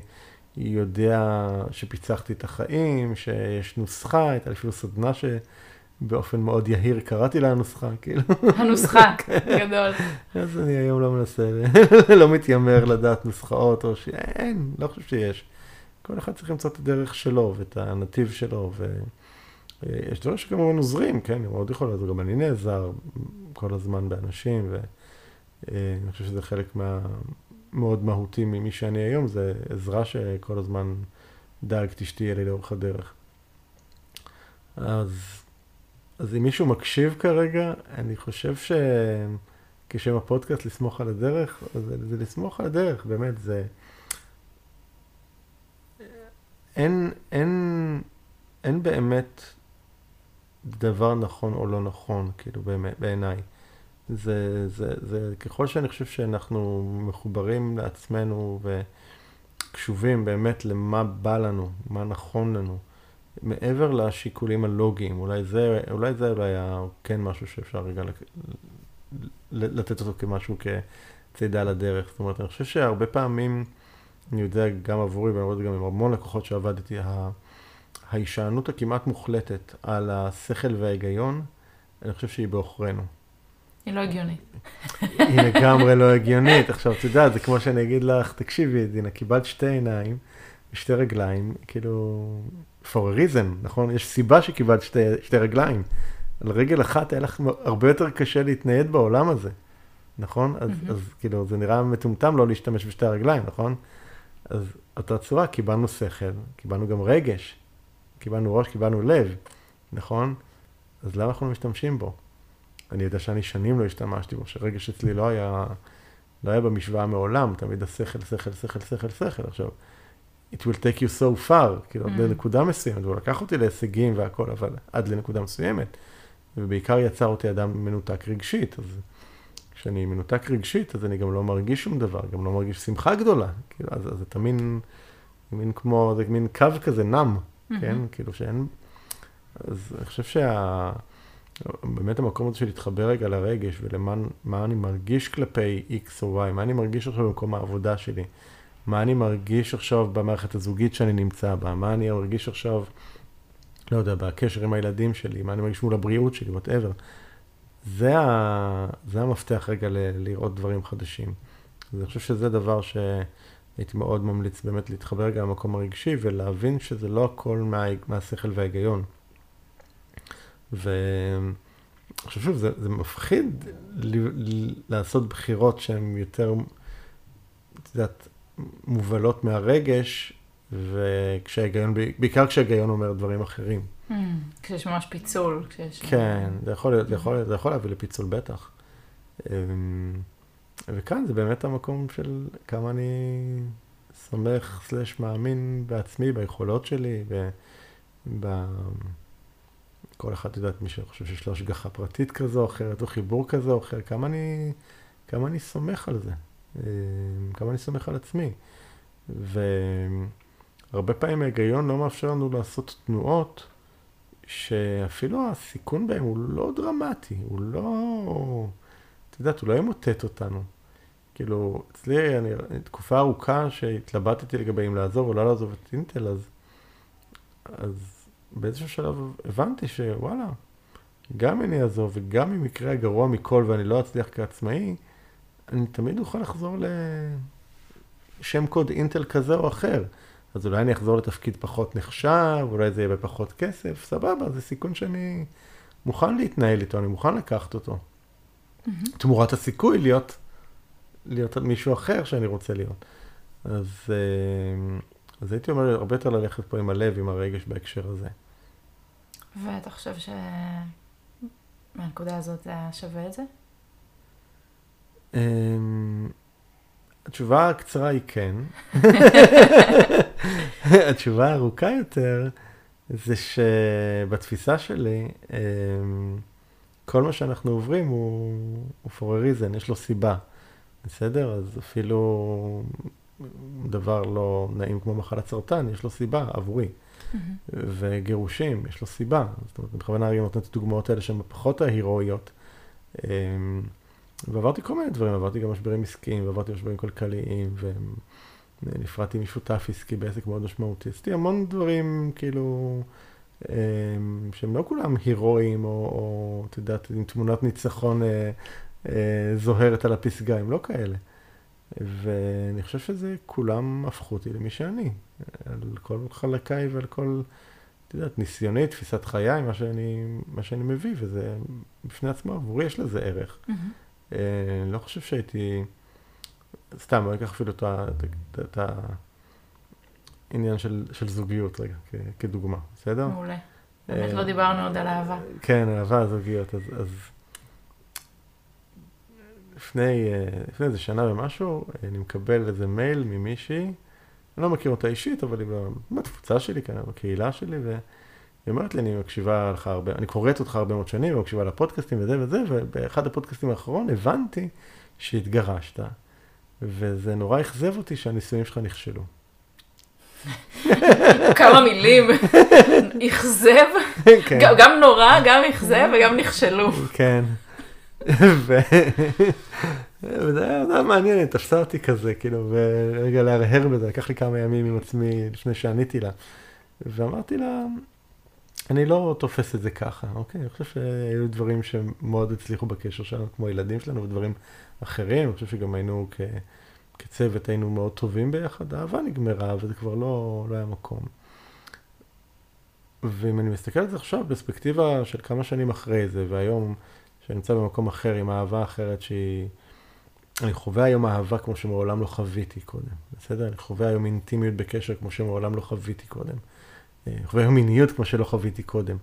יודע שפיצחתי את החיים, שיש נוסחה, הייתה לי אפילו סדנה שבאופן מאוד יהיר קראתי לה הנוסחה, כאילו. הנוסחה, כן. גדול. אז אני היום לא מנסה, לא מתיימר לדעת נוסחאות, או שאין, לא חושב שיש. כל אחד צריך למצוא את הדרך שלו ואת הנתיב שלו. ו... יש דברים שכמובן עוזרים, כן, אני מאוד יכול לעזור, גם אני נעזר כל הזמן באנשים, ואני חושב שזה חלק מה... מאוד מהותי ממי שאני היום, זה עזרה שכל הזמן דאגתי שתהיה לי לאורך הדרך. אז, אז אם מישהו מקשיב כרגע, אני חושב שכשם הפודקאסט לסמוך על הדרך, זה, זה לסמוך על הדרך, באמת, זה... אין, אין, אין באמת דבר נכון או לא נכון, כאילו בעיניי. זה, זה, זה ככל שאני חושב שאנחנו מחוברים לעצמנו וקשובים באמת למה בא לנו, מה נכון לנו, מעבר לשיקולים הלוגיים, אולי זה, אולי זה אולי היה כן משהו שאפשר רגע לתת אותו כמשהו כצידה לדרך. זאת אומרת, אני חושב שהרבה פעמים, אני יודע גם עבורי, ואני רואה את זה גם עם המון לקוחות שעבדתי, ההישענות הכמעט מוחלטת על השכל וההיגיון, אני חושב שהיא בעוכרינו. היא לא הגיונית. היא לגמרי לא הגיונית. עכשיו, את יודעת, זה כמו שאני אגיד לך, תקשיבי, דינה, קיבלת שתי עיניים ושתי רגליים, כאילו, for a reason, נכון? יש סיבה שקיבלת שתי, שתי רגליים. על רגל אחת היה לך הרבה יותר קשה להתנייד בעולם הזה, נכון? אז, mm-hmm. אז כאילו, זה נראה מטומטם לא להשתמש בשתי הרגליים, נכון? אז אותה צורה, קיבלנו שכל, קיבלנו גם רגש, קיבלנו ראש, קיבלנו לב, נכון? אז למה אנחנו לא משתמשים בו? אני יודע שאני שנים לא השתמשתי בו, שרגש אצלי לא היה, לא היה במשוואה מעולם, תמיד השכל, שכל, שכל, שכל, שכל. עכשיו, it will take you so far, כאילו, mm. לנקודה מסוימת, והוא לקח אותי להישגים והכל, אבל עד לנקודה מסוימת. ובעיקר יצר אותי אדם מנותק רגשית, אז כשאני מנותק רגשית, אז אני גם לא מרגיש שום דבר, גם לא מרגיש שמחה גדולה. כאילו, אז, אז זה מין, מין כמו, זה מין קו כזה נם. כן? כאילו שאין... אז אני חושב שה... באמת המקום הזה של להתחבר רגע לרגש ולמה אני מרגיש כלפי X או Y, מה אני מרגיש עכשיו במקום העבודה שלי, מה אני מרגיש עכשיו במערכת הזוגית שאני נמצא בה, מה אני מרגיש עכשיו, לא יודע, בקשר עם הילדים שלי, מה אני מרגיש מול הבריאות שלי, וואטאבר. זה, ה... זה המפתח רגע ל... לראות דברים חדשים. אז אני חושב שזה דבר שהייתי מאוד ממליץ באמת להתחבר רגע למקום הרגשי ולהבין שזה לא הכל מה... מהשכל וההיגיון. ואני חושב שזה זה מפחיד ל... לעשות בחירות שהן יותר, את יודעת, מובלות מהרגש, וכשההיגיון, בעיקר כשההיגיון אומר דברים אחרים. Mm, כשיש ממש פיצול. כשיש... כן, זה יכול, להיות, זה, יכול, זה יכול להביא לפיצול בטח. וכאן זה באמת המקום של כמה אני סומך סלש מאמין בעצמי, ביכולות שלי, וב... כל אחד, יודעת, מי שחושב שיש לו השגחה פרטית כזו או אחרת, או חיבור כזה או אחר, כמה אני, כמה אני סומך על זה, אמ, כמה אני סומך על עצמי. והרבה פעמים ההיגיון לא מאפשר לנו לעשות תנועות שאפילו הסיכון בהם הוא לא דרמטי, הוא לא, את יודעת, הוא לא ימוטט אותנו. כאילו, אצלי, אני, תקופה ארוכה שהתלבטתי לגבי אם לעזוב או לא לעזוב את אינטל, אז, אז באיזשהו שלב הבנתי שוואלה, גם אם אני אעזוב וגם אם יקרה הגרוע מכל ואני לא אצליח כעצמאי, אני תמיד אוכל לחזור לשם קוד אינטל כזה או אחר. אז אולי אני אחזור לתפקיד פחות נחשב, אולי זה יהיה בפחות כסף, סבבה, זה סיכון שאני מוכן להתנהל איתו, אני מוכן לקחת אותו. Mm-hmm. תמורת הסיכוי להיות, להיות מישהו אחר שאני רוצה להיות. אז, אה, אז הייתי אומר, הרבה יותר ללכת פה עם הלב, עם הרגש בהקשר הזה. ואתה חושב שמהנקודה הזאת זה היה שווה את זה? אמ, התשובה הקצרה היא כן. התשובה הארוכה יותר זה שבתפיסה שלי, אמ, כל מה שאנחנו עוברים הוא, הוא for a reason, יש לו סיבה, בסדר? אז אפילו דבר לא נעים כמו מחלת סרטן, יש לו סיבה עבורי. Mm-hmm. וגירושים, יש לו סיבה. זאת אומרת, בכוונה אני נותן את הדוגמאות האלה שהן פחות ההירואיות. אמ, ועברתי כל מיני דברים, עברתי גם משברים עסקיים, ועברתי משברים כלכליים, ונפרדתי משותף עסקי בעסק מאוד משמעותי. עשיתי המון דברים, כאילו, שהם לא כולם הירואיים, או, או את יודעת, עם תמונת ניצחון אה, אה, זוהרת על הפסגה, הם לא כאלה. ואני חושב שזה, כולם הפכו אותי למי שאני, על כל חלקיי ועל כל, את יודעת, ניסיוני, תפיסת חיי, מה שאני, מה שאני מביא, וזה בפני עצמו, עבורי יש לזה ערך. Mm-hmm. אני לא חושב שהייתי, סתם, אני אקח אפילו את העניין של, של זוגיות רגע, כדוגמה, בסדר? מעולה. באמת לא דיברנו עוד על אהבה. כן, אהבה, זוגיות, אז, אז לפני, לפני איזה שנה ומשהו, אני מקבל איזה מייל ממישהי, אני לא מכיר אותה אישית, אבל היא בתפוצה שלי, כאן, בקהילה שלי, והיא אומרת לי, אני מקשיבה לך הרבה, אני קוראת אותך הרבה מאוד שנים, ומקשיבה לפודקאסטים וזה וזה, ובאחד הפודקאסטים האחרון הבנתי שהתגרשת, וזה נורא אכזב אותי שהנישואים שלך נכשלו. כמה מילים, אכזב, כן. גם נורא, גם אכזב וגם נכשלו. כן. וזה היה מעניין, תפסה אותי כזה, כאילו, ורגע להרהר בזה, לקח לי כמה ימים עם עצמי לפני שעניתי לה. ואמרתי לה, אני לא תופס את זה ככה, אוקיי? אני חושב שהיו דברים שמאוד הצליחו בקשר שלנו, כמו ילדים שלנו ודברים אחרים, אני חושב שגם היינו כ... כצוות, היינו מאוד טובים ביחד, האהבה נגמרה וזה כבר לא, לא היה מקום. ואם אני מסתכל על זה עכשיו, פרספקטיבה של כמה שנים אחרי זה, והיום, שאני נמצא במקום אחר, עם אהבה אחרת שהיא אני חווה היום אהבה כמו שמעולם לא חוויתי קודם, בסדר? אני חווה היום אינטימיות בקשר כמו שמעולם לא חוויתי קודם. אני חווה היום מיניות כמו שלא חוויתי קודם.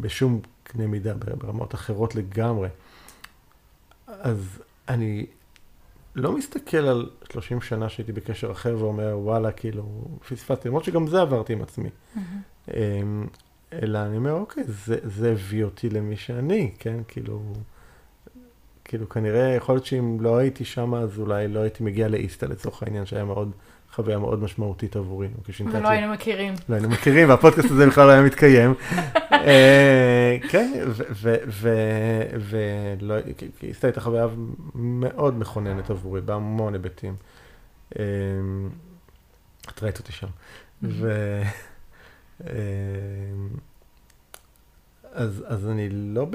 בשום קנה מידה, ברמות אחרות לגמרי. אז אני לא מסתכל על 30 שנה שהייתי בקשר אחר ואומר, וואלה, כאילו, פספסתי, למרות שגם זה עברתי עם עצמי. Mm-hmm. אלא אני אומר, אוקיי, זה, זה הביא אותי למי שאני, כן? כאילו, כאילו, כנראה, יכול להיות שאם לא הייתי שם, אז אולי לא הייתי מגיע לאיסטה לצורך העניין, שהיה מאוד, חוויה מאוד משמעותית עבורי. ולא היינו מכירים. לא היינו מכירים, והפודקאסט הזה בכלל לא היה מתקיים. אה, כן, ואיסטה הייתה חוויה מאוד מכוננת עבורי, בהמון היבטים. אה, את ראית אותי שם. אה, אז, אז אני לא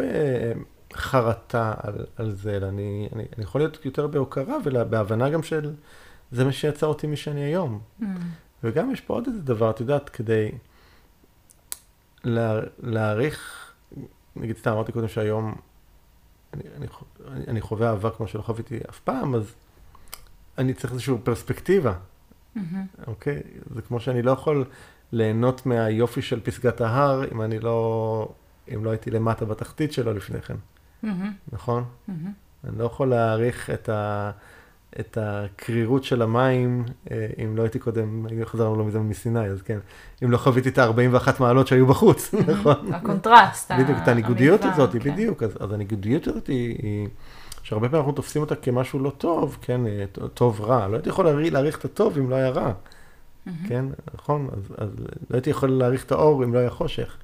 בחרטה על, על זה, אלא אני, אני, אני יכול להיות יותר בהוקרה ובהבנה גם של זה מה שיצא אותי מי שאני היום. Mm. וגם יש פה עוד איזה דבר, את יודעת, כדי לה, להעריך, נגיד סתם אמרתי קודם שהיום אני, אני, אני חווה אהבה כמו שלא חוויתי אף פעם, אז אני צריך איזושהי פרספקטיבה, mm-hmm. אוקיי? זה כמו שאני לא יכול ליהנות מהיופי של פסגת ההר, אם אני לא, אם לא הייתי למטה בתחתית שלו לפני כן, mm-hmm. נכון? Mm-hmm. אני לא יכול להעריך את, ה, את הקרירות של המים, אה, אם לא הייתי קודם, חזרנו לא מזמן מסיני, אז כן, אם לא חוויתי את ה-41 מעלות שהיו בחוץ, mm-hmm. נכון? הקונטרסט, בדיוק, את הניגודיות הזאת, כן. בדיוק, אז, הניגודיות הזאת היא... שהרבה פעמים אנחנו תופסים אותה כמשהו לא טוב, כן, אה, טוב רע. לא הייתי יכול להעריך את הטוב אם לא היה רע. כן, נכון? אז, אז לא הייתי יכול להעריך את האור אם לא היה חושך.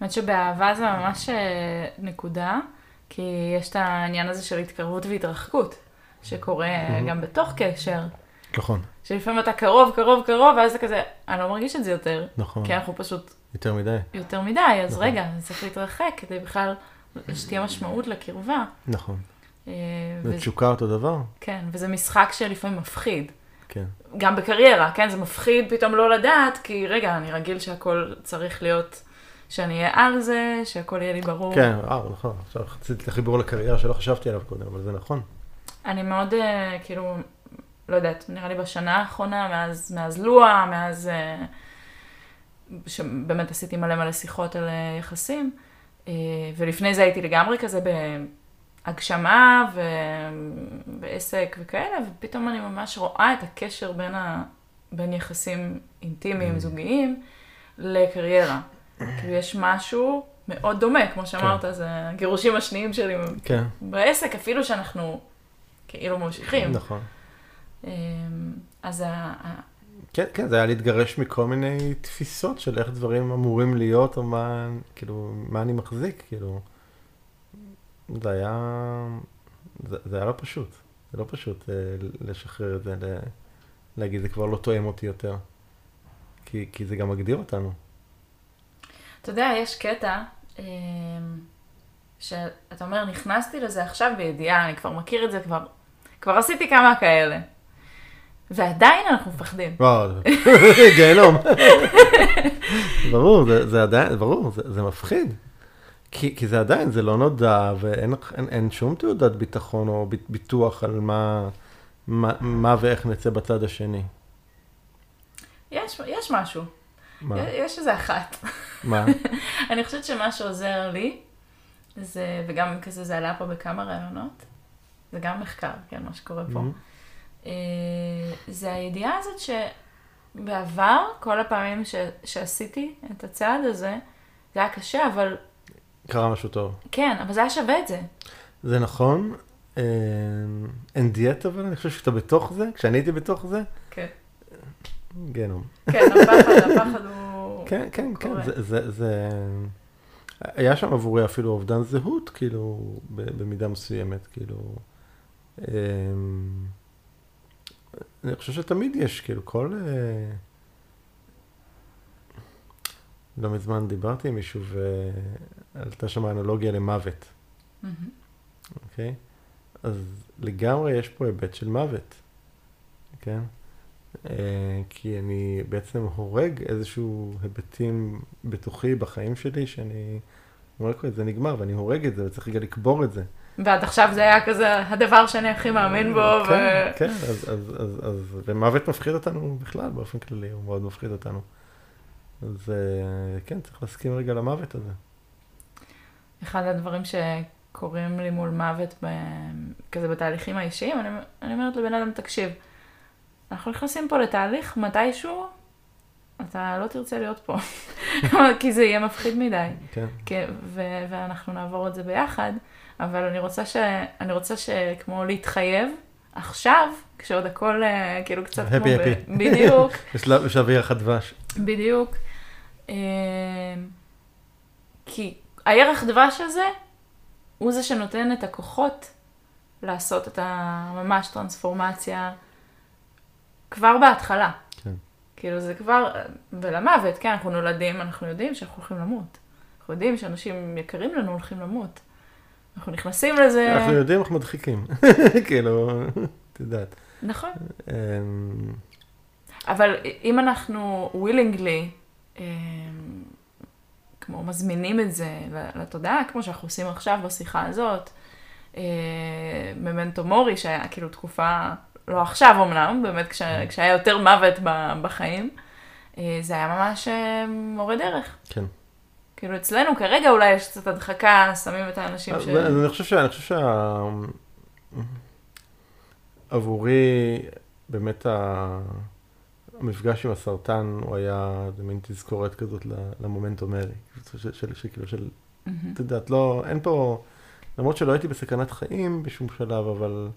האמת שבאהבה זה ממש אה, נקודה, כי יש את העניין הזה של התקרבות והתרחקות, שקורה mm-hmm. גם בתוך קשר. נכון. שלפעמים אתה קרוב, קרוב, קרוב, ואז זה כזה, אני לא מרגיש את זה יותר. נכון. כי אנחנו פשוט... יותר מדי. יותר מדי, אז נכון. רגע, צריך להתרחק כדי בכלל שתהיה משמעות לקרבה. נכון. אה, ותשוקה אותו דבר. כן, וזה משחק שלפעמים מפחיד. כן. גם בקריירה, כן? זה מפחיד פתאום לא לדעת, כי רגע, אני רגיל שהכל צריך להיות, שאני אהיה על זה, שהכל יהיה לי ברור. כן, אה, נכון. עכשיו חציתי לחיבור לקריירה שלא חשבתי עליו קודם, אבל זה נכון. אני מאוד, אה, כאילו, לא יודעת, נראה לי בשנה האחרונה, מאז, מאז לואה, מאז... אה, שבאמת עשיתי מלא מלא שיחות על יחסים, ולפני זה הייתי לגמרי כזה הגשמה ו... ועסק וכאלה, ופתאום אני ממש רואה את הקשר בין, ה... בין יחסים אינטימיים, mm. זוגיים, לקריירה. כאילו יש משהו מאוד דומה, כמו שאמרת, כן. זה הגירושים השניים שלי כן. בעסק, אפילו שאנחנו כאילו ממשיכים. נכון. אמ, אז ה... כן, כן, זה היה להתגרש מכל מיני תפיסות של איך דברים אמורים להיות, או מה, כאילו, מה אני מחזיק, כאילו. זה היה, זה, זה היה לא פשוט. זה לא פשוט אה, לשחרר את זה, ל, להגיד, זה כבר לא תואם אותי יותר. כי, כי זה גם מגדיר אותנו. אתה יודע, יש קטע אה, שאתה אומר, נכנסתי לזה עכשיו בידיעה, אני כבר מכיר את זה, כבר, כבר עשיתי כמה כאלה. ועדיין אנחנו מפחדים. וואו, גיהנום. ברור, זה, זה עדיין, ברור, זה, זה מפחיד. כי, כי זה עדיין, זה לא נודע, ואין אין, אין שום תעודת ביטחון או ביטוח על מה, מה, מה ואיך נצא בצד השני. יש, יש משהו. מה? יש איזה אחת. מה? אני חושבת שמה שעוזר לי, זה, וגם כזה זה עלה פה בכמה ראיונות, זה גם מחקר, כן, מה שקורה פה, mm-hmm. זה הידיעה הזאת שבעבר, כל הפעמים ש, שעשיתי את הצעד הזה, זה היה קשה, אבל קרה משהו טוב. כן, אבל זה היה שווה את זה. זה נכון. אה, אין דיאטה, אבל אני חושב שאתה בתוך זה, כשאני הייתי בתוך זה. כן. גנום. כן, הפחד, הפחד הוא... כן, כן, כן, זה, זה, זה... היה שם עבורי אפילו אובדן זהות, כאילו, במידה מסוימת, כאילו... אה, אני חושב שתמיד יש, כאילו, כל... אה, לא מזמן דיברתי עם מישהו ועלתה שם אנלוגיה למוות. אוקיי? Mm-hmm. Okay? אז לגמרי יש פה היבט של מוות, כן? Uh, כי אני בעצם הורג איזשהו היבטים בתוכי בחיים שלי, שאני אומר לך, זה נגמר, ואני הורג את זה, וצריך רגע לקבור את זה. ועד עכשיו זה היה כזה הדבר שאני הכי מאמין בו. כן, ו... כן, אז, אז, אז, אז, ומוות מפחיד אותנו בכלל, באופן כללי, הוא מאוד מפחיד אותנו. אז אה, כן, צריך להסכים רגע למוות הזה. אחד הדברים שקורים לי מול מוות, ב... כזה בתהליכים האישיים, אני, אני אומרת לבן אדם, תקשיב, אנחנו נכנסים פה לתהליך מתישהו, אתה לא תרצה להיות פה, כי זה יהיה מפחיד מדי. כן. ו- ואנחנו נעבור את זה ביחד, אבל אני רוצה, ש- אני רוצה שכמו להתחייב עכשיו, כשעוד הכל uh, כאילו קצת כמו... הפי הפי. בדיוק. בשלב ירח הדבש. בדיוק. Uh, כי הירח דבש הזה, הוא זה שנותן את הכוחות לעשות את הממש טרנספורמציה כבר בהתחלה. כן. כאילו זה כבר, ולמוות, כן, אנחנו נולדים, אנחנו יודעים שאנחנו הולכים למות. אנחנו יודעים שאנשים יקרים לנו הולכים למות. אנחנו נכנסים לזה... אנחנו יודעים, אנחנו מדחיקים. כאילו, את יודעת. נכון. אמ, אבל אם אנחנו willingly, אמ, כמו מזמינים את זה לתודעה, כמו שאנחנו עושים עכשיו בשיחה הזאת, ממנטו מורי, שהיה כאילו תקופה לא עכשיו אמנם, באמת mm. כשהיה יותר מוות בחיים, אה, זה היה ממש מורה דרך. כן. כאילו אצלנו כרגע אולי יש קצת הדחקה, שמים את האנשים ש... אני חושב ש... אני חושב שה... עבורי, באמת המפגש עם הסרטן, הוא היה מין תזכורת כזאת למומנטומרי. שכאילו של... את יודעת, לא, אין פה... למרות שלא הייתי בסכנת חיים בשום שלב, אבל...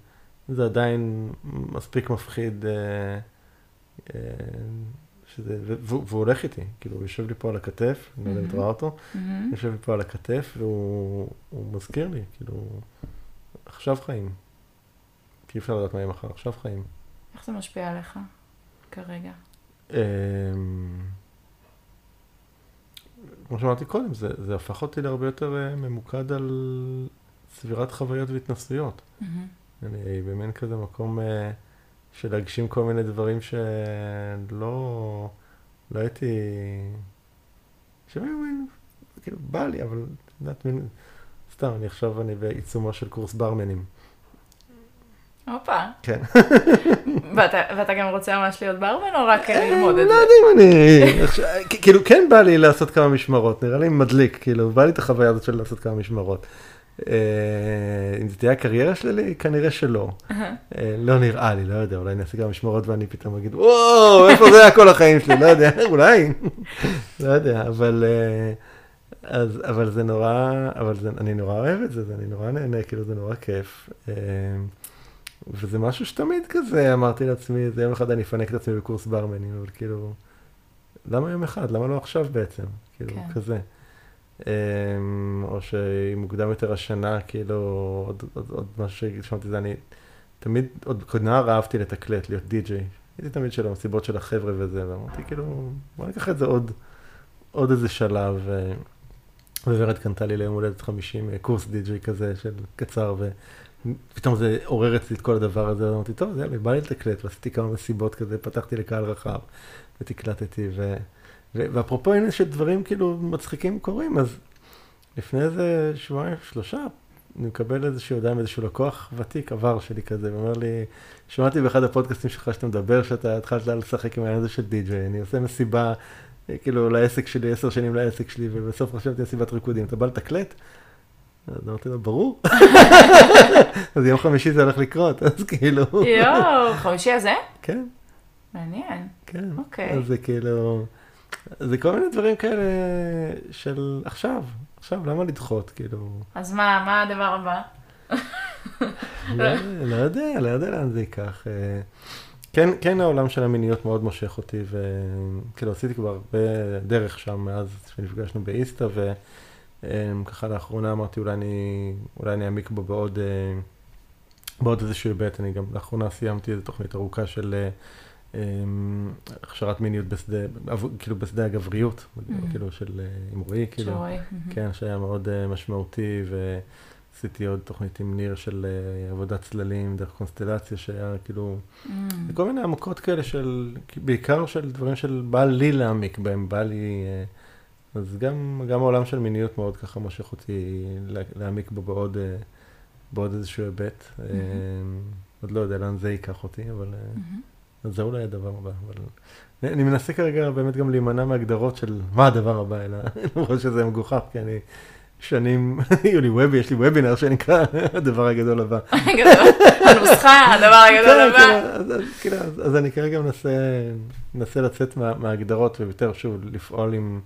זה עדיין מספיק מפחיד, אה, אה, שזה, והוא הולך איתי, כאילו, הוא יושב לי פה על הכתף, אני לא יודע אם את רואה אותו, יושב לי פה על הכתף, והוא מזכיר לי, כאילו, עכשיו חיים. כי אי אפשר לדעת מה יהיה מחר, עכשיו חיים. איך זה משפיע עליך כרגע? אמ, כמו שאמרתי קודם, זה, זה הפך אותי להרבה יותר אה, ממוקד על צבירת חוויות והתנסויות. Mm-hmm. אני במין כזה מקום אה, של להגשים כל מיני דברים שלא, לא הייתי, שמין, כאילו, בא לי, אבל, את יודעת, מין, סתם, אני עכשיו, אני בעיצומו של קורס ברמנים. הופה. כן. ואתה, ואתה גם רוצה ממש להיות ברמן או רק אה, ללמוד את לא זה? לא יודע אם אני, כאילו כן בא לי לעשות כמה משמרות, נראה לי מדליק, כאילו בא לי את החוויה הזאת של לעשות כמה משמרות. אה, אם זה תהיה הקריירה שלי, כנראה שלא. אה, לא נראה לי, לא יודע, אולי אני אעשה גם משמרות ואני פתאום אגיד, וואו, איפה זה היה כל החיים שלי, לא יודע, אולי, לא יודע, אבל... אה, אז, אבל זה נורא, אבל זה, אני נורא אוהב את זה, אני נורא נהנה, כאילו זה נורא כיף. וזה משהו שתמיד כזה, אמרתי לעצמי, זה יום אחד אני אפנק את עצמי בקורס ברמנים, אבל כאילו, למה יום אחד? למה לא עכשיו בעצם? כאילו, כן. כזה. אמ, או שהיא מוקדם יותר השנה, כאילו, עוד, עוד, עוד משהו ששמעתי זה, אני תמיד, עוד כנער אהבתי לתקלט, להיות די-ג'יי. הייתי תמיד של המסיבות של החבר'ה וזה, ואמרתי, כאילו, בוא ניקח את זה עוד, עוד איזה שלב. וורד קנתה לי ליום הולדת 50 אה, קורס די-ג'יי כזה של קצר, ופתאום זה עורר אצלי את כל הדבר הזה, ואמרתי, טוב, יאללה, בא לי לתקלט, ועשיתי כמה מסיבות כזה, פתחתי לקהל רחב, ותקלטתי, ו... ואפרופו הנה שדברים כאילו מצחיקים קורים, אז לפני איזה שבועיים, שלושה, אני מקבל איזושהי הודעה מאיזשהו לקוח ותיק, עבר שלי כזה, ואומר לי, שמעתי באחד הפודקאסטים שלך שאתה מדבר, שאתה התחלת לשחק עם העניין הזה של די-ג'יי, אני עושה מסיבה, כאילו, לעסק שלי, עשר שנים לעסק שלי, ובסוף חשבתי על סיבת ריקודים, אתה בא לתקלט? אז אמרתי לו, ברור. אז יום חמישי זה הולך לקרות, אז כאילו... יואו, חמישי הזה? כן. מעניין. כן. אוקיי. אז זה כאילו... זה כל מיני דברים כאלה של עכשיו, עכשיו, למה לדחות, כאילו... אז מה, מה הדבר הבא? לא, לא יודע, לא יודע לאן זה ייקח. אה, כן, כן העולם של המיניות מאוד מושך אותי, וכאילו עשיתי כבר הרבה דרך שם מאז שנפגשנו באיסטה, וככה לאחרונה אמרתי אולי אני, אולי אני אעמיק בו בעוד, אה, בעוד איזשהו היבט, אני גם לאחרונה סיימתי איזו תוכנית ארוכה של אה, אמ, הכשרת מיניות בשדה, כאילו בשדה הגבריות, mm-hmm. כאילו של אה, הימורי, כאילו, mm-hmm. כן, שהיה מאוד uh, משמעותי, ועשיתי עוד תוכנית עם ניר של uh, עבודת צללים דרך קונסטלציה, שהיה כאילו, mm. כל מיני עמוקות כאלה של, בעיקר של דברים של בא לי להעמיק בהם, בא לי, אז גם, גם העולם של מיניות מאוד ככה מושך אותי להעמיק בו בעוד, בעוד איזשהו היבט. Mm-hmm. עוד לא יודע לאן זה ייקח אותי, אבל. זה אולי הדבר הבא. אבל... אני מנסה כרגע באמת גם להימנע מהגדרות של מה הדבר הבא, אלא למרות שזה מגוחך, כי אני שנים, היו לי ובי, יש לי וובינר שנקרא הדבר הגדול הבא. הנוסחה, הדבר הגדול כן, הבא. כאילו, אז אני כרגע מנסה לצאת מההגדרות ויותר שוב לפעול עם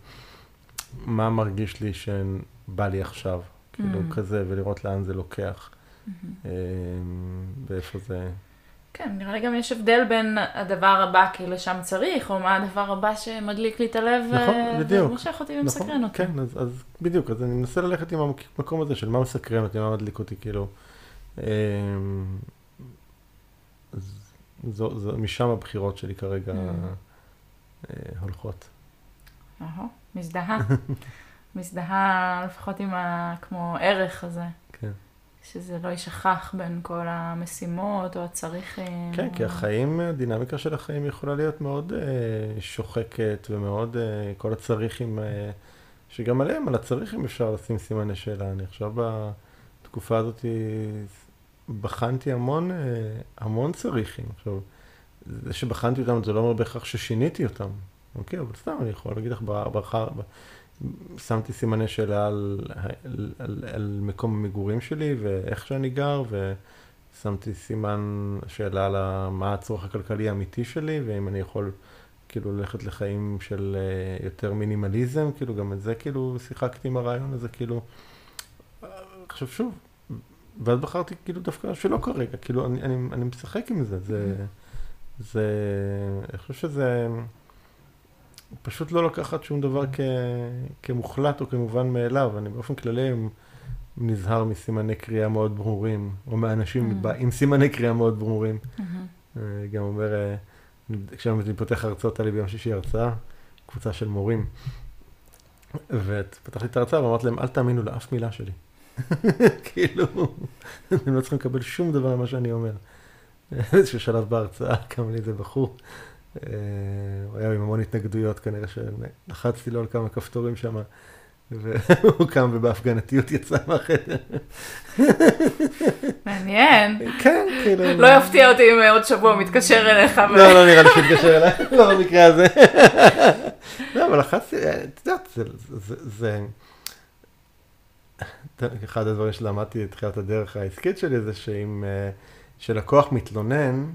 מה מרגיש לי שבא לי עכשיו, כאילו mm. כזה, ולראות לאן זה לוקח, mm-hmm. אמ, ואיפה זה... כן, נראה לי גם יש הבדל בין הדבר הבא, כאילו לשם צריך, או מה הדבר הבא שמדליק לי את הלב, נכון, בדיוק. ומושך אותי ומסקרן נכון, אותי. כן, אז, אז בדיוק, אז אני מנסה ללכת עם המקום הזה של מה מסקרן אותי, מה מדליק אותי, כאילו. אמ, אז זו, זו, משם הבחירות שלי כרגע mm. הולכות. אהו, מזדהה. מזדהה לפחות עם ה... כמו ערך הזה. שזה לא יישכח בין כל המשימות או הצריכים. כן, או... כי החיים, הדינמיקה של החיים יכולה להיות מאוד uh, שוחקת ומאוד, uh, כל הצריכים, uh, שגם עליהם, על הצריכים אפשר לשים סימני שאלה. אני עכשיו בתקופה הזאת בחנתי המון, uh, המון צריכים. עכשיו, זה שבחנתי אותם זה לא אומר בהכרח ששיניתי אותם, אוקיי? אבל סתם, אני יכול להגיד לך, בחר... שמתי סימני שאלה על, על, על, על מקום המגורים שלי ואיך שאני גר, ושמתי סימן שאלה על מה הצורך הכלכלי האמיתי שלי, ואם אני יכול כאילו ללכת לחיים של אה, יותר מינימליזם, כאילו גם את זה כאילו שיחקתי עם הרעיון הזה, כאילו, עכשיו שוב, ואז בחרתי כאילו דווקא שלא כרגע, כאילו אני, אני, אני משחק עם זה, זה, זה, אני חושב שזה... פשוט לא לקחת שום דבר כ, כמוחלט או כמובן מאליו. אני באופן כללי נזהר מסימני קריאה מאוד ברורים, או מאנשים mm. עם סימני קריאה מאוד ברורים. Mm-hmm. גם אומר, אה, כשאני פותח הרצאות, היה לי ביום שישי הרצאה, קבוצה של מורים. ופתחתי את ההרצאה ואמרתי להם, אל תאמינו לאף מילה שלי. כאילו, אתם לא צריכים לקבל שום דבר ממה שאני אומר. באיזשהו שלב בהרצאה קם לי איזה בחור. אה, הוא היה עם המון התנגדויות כנראה, שלחצתי לו על כמה כפתורים שם, והוא קם ובהפגנתיות יצא מהחדר. מעניין. כן, כאילו. לא יפתיע אותי אם עוד שבוע מתקשר אליך. לא, לא נראה לי שיתקשר אליי, לא במקרה הזה. לא, אבל לחצתי, את יודעת, זה... אחד הדברים שלמדתי בתחילת הדרך העסקית שלי זה שאם, אה, שלקוח מתלונן,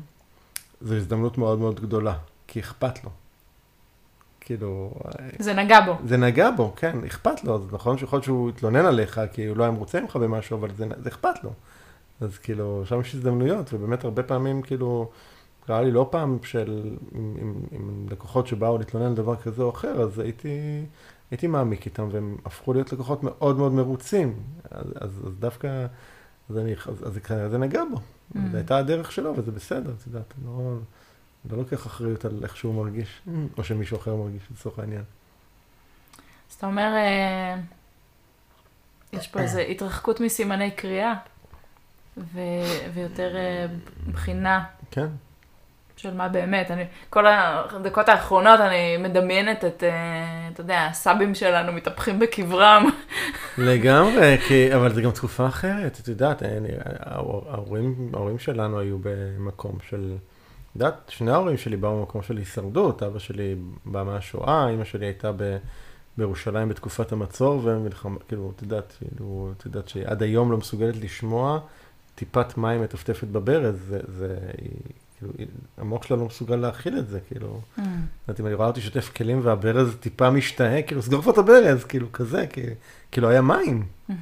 זו הזדמנות מאוד מאוד גדולה, כי אכפת לו. כאילו... זה נגע בו. זה נגע בו, כן, אכפת לו. אז נכון שיכול להיות שהוא יתלונן עליך, כי הוא לא היה מרוצה ממך במשהו, אבל זה, זה אכפת לו. אז כאילו, שם יש הזדמנויות, ובאמת הרבה פעמים, כאילו, קרה לי לא פעם של, עם, עם, עם לקוחות שבאו להתלונן על דבר כזה או אחר, אז הייתי, הייתי מעמיק איתם, והם הפכו להיות לקוחות מאוד מאוד מרוצים. אז, אז, אז דווקא, אז, אני, אז, אז זה, זה נגע בו. Mm. זו הייתה הדרך שלו, וזה בסדר, את יודעת, לא, לא לוקח אחריות על איך שהוא מרגיש, mm. או שמישהו אחר מרגיש, לצורך העניין. אז אתה אומר, אה, יש פה איזו התרחקות מסימני קריאה, ויותר אה, בחינה. כן. של מה באמת. אני, כל הדקות האחרונות אני מדמיינת את, אה, אתה יודע, הסאבים שלנו מתהפכים בקברם. לגמרי, כי, אבל זו גם תקופה אחרת, את יודעת, אני, ההורים, ההורים שלנו היו במקום של, את יודעת, שני ההורים שלי באו במקום של הישרדות, אבא שלי בא מהשואה, אמא שלי הייתה ב... בירושלים בתקופת המצור, ומלחמה, כאילו, את יודעת, כאילו, את יודעת שעד היום לא מסוגלת לשמוע טיפת מים מטפטפת בברז, זה, זה, כאילו, המוח שלה לא מסוגל להכיל את זה, כאילו. Mm. זאת אם אני רואה אותי שוטף כלים והברז טיפה משתהה, כאילו, סגור פה את הברז, כאילו, כזה, כאילו, היה מים. Mm-hmm.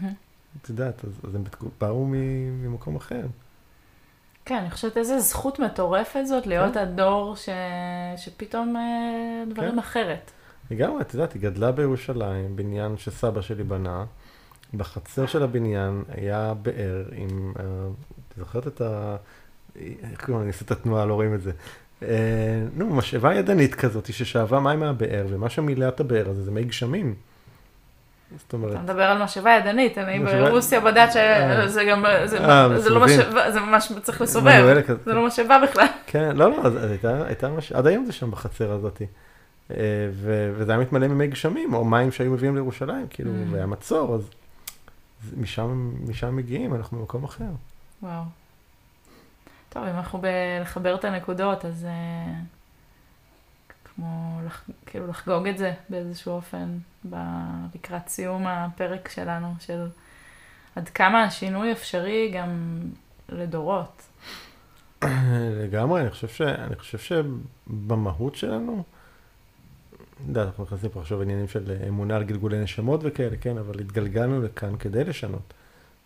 את יודעת, אז, אז הם באו ממקום אחר. כן, אני חושבת איזה זכות מטורפת זאת להיות כן. הדור ש... שפתאום אה, דברים כן. אחרת. לגמרי, את יודעת, היא גדלה בירושלים, בניין שסבא שלי בנה. בחצר של הבניין היה באר עם, אה, את זוכרת את ה... איך קוראים, אני אעשה את התנועה, לא רואים את זה. אה, נו, משאבה ידנית כזאת ששאבה מים מהבאר, ומה שמילא את הבאר הזה זה מי גשמים. זאת אומרת... אתה מדבר על משאבה ידנית, אני ברוסיה בדעת שזה אה. גם, זה אה, לא משאבה, זה ממש צריך לסובב, זה לא משאבה בכלל. כן, לא, לא, הייתה, עד היום זה שם בחצר הזאת. וזה היה מתמלא ממי גשמים, או מים שהיו מביאים לירושלים, כאילו, והיה מצור, אז משם מגיעים, אנחנו במקום אחר. וואו. טוב, אם אנחנו בלחבר את הנקודות, אז אה, כמו לח... כאילו לחגוג את זה באיזשהו אופן ב... לקראת סיום הפרק שלנו, של עד כמה השינוי אפשרי גם לדורות. לגמרי, אני חושב, ש... אני חושב שבמהות שלנו, יודע, אנחנו נכנסים פה עכשיו עניינים של אמונה על גלגולי נשמות וכאלה, כן, אבל התגלגלנו לכאן כדי לשנות.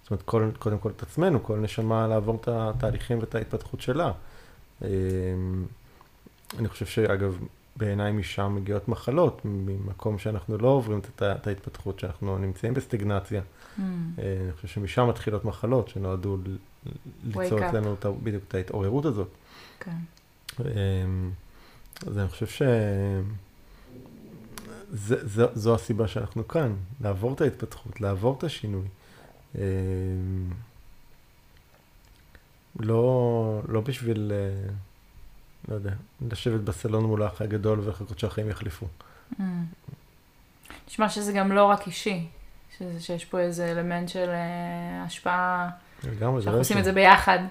זאת אומרת, כל, קודם כל את עצמנו, כל נשמה לעבור את התהליכים ואת ההתפתחות שלה. אמ, אני חושב שאגב, בעיניי משם מגיעות מחלות, ממקום שאנחנו לא עוברים את, את ההתפתחות, שאנחנו נמצאים בסטגנציה. Mm. אה, אני חושב שמשם מתחילות מחלות שנועדו ליצור אצלנו את, בדיוק את ההתעוררות הזאת. כן. אמ, אז אני חושב שזו הסיבה שאנחנו כאן, לעבור את ההתפתחות, לעבור את השינוי. אמ, לא, לא בשביל, אה, לא יודע, לשבת בסלון מול האח הגדול ולחכות שהחיים יחליפו. Mm. נשמע שזה גם לא רק אישי, שזה, שיש פה איזה אלמנט של uh, השפעה, לגמרי, שאנחנו עושים את זה ביחד. אני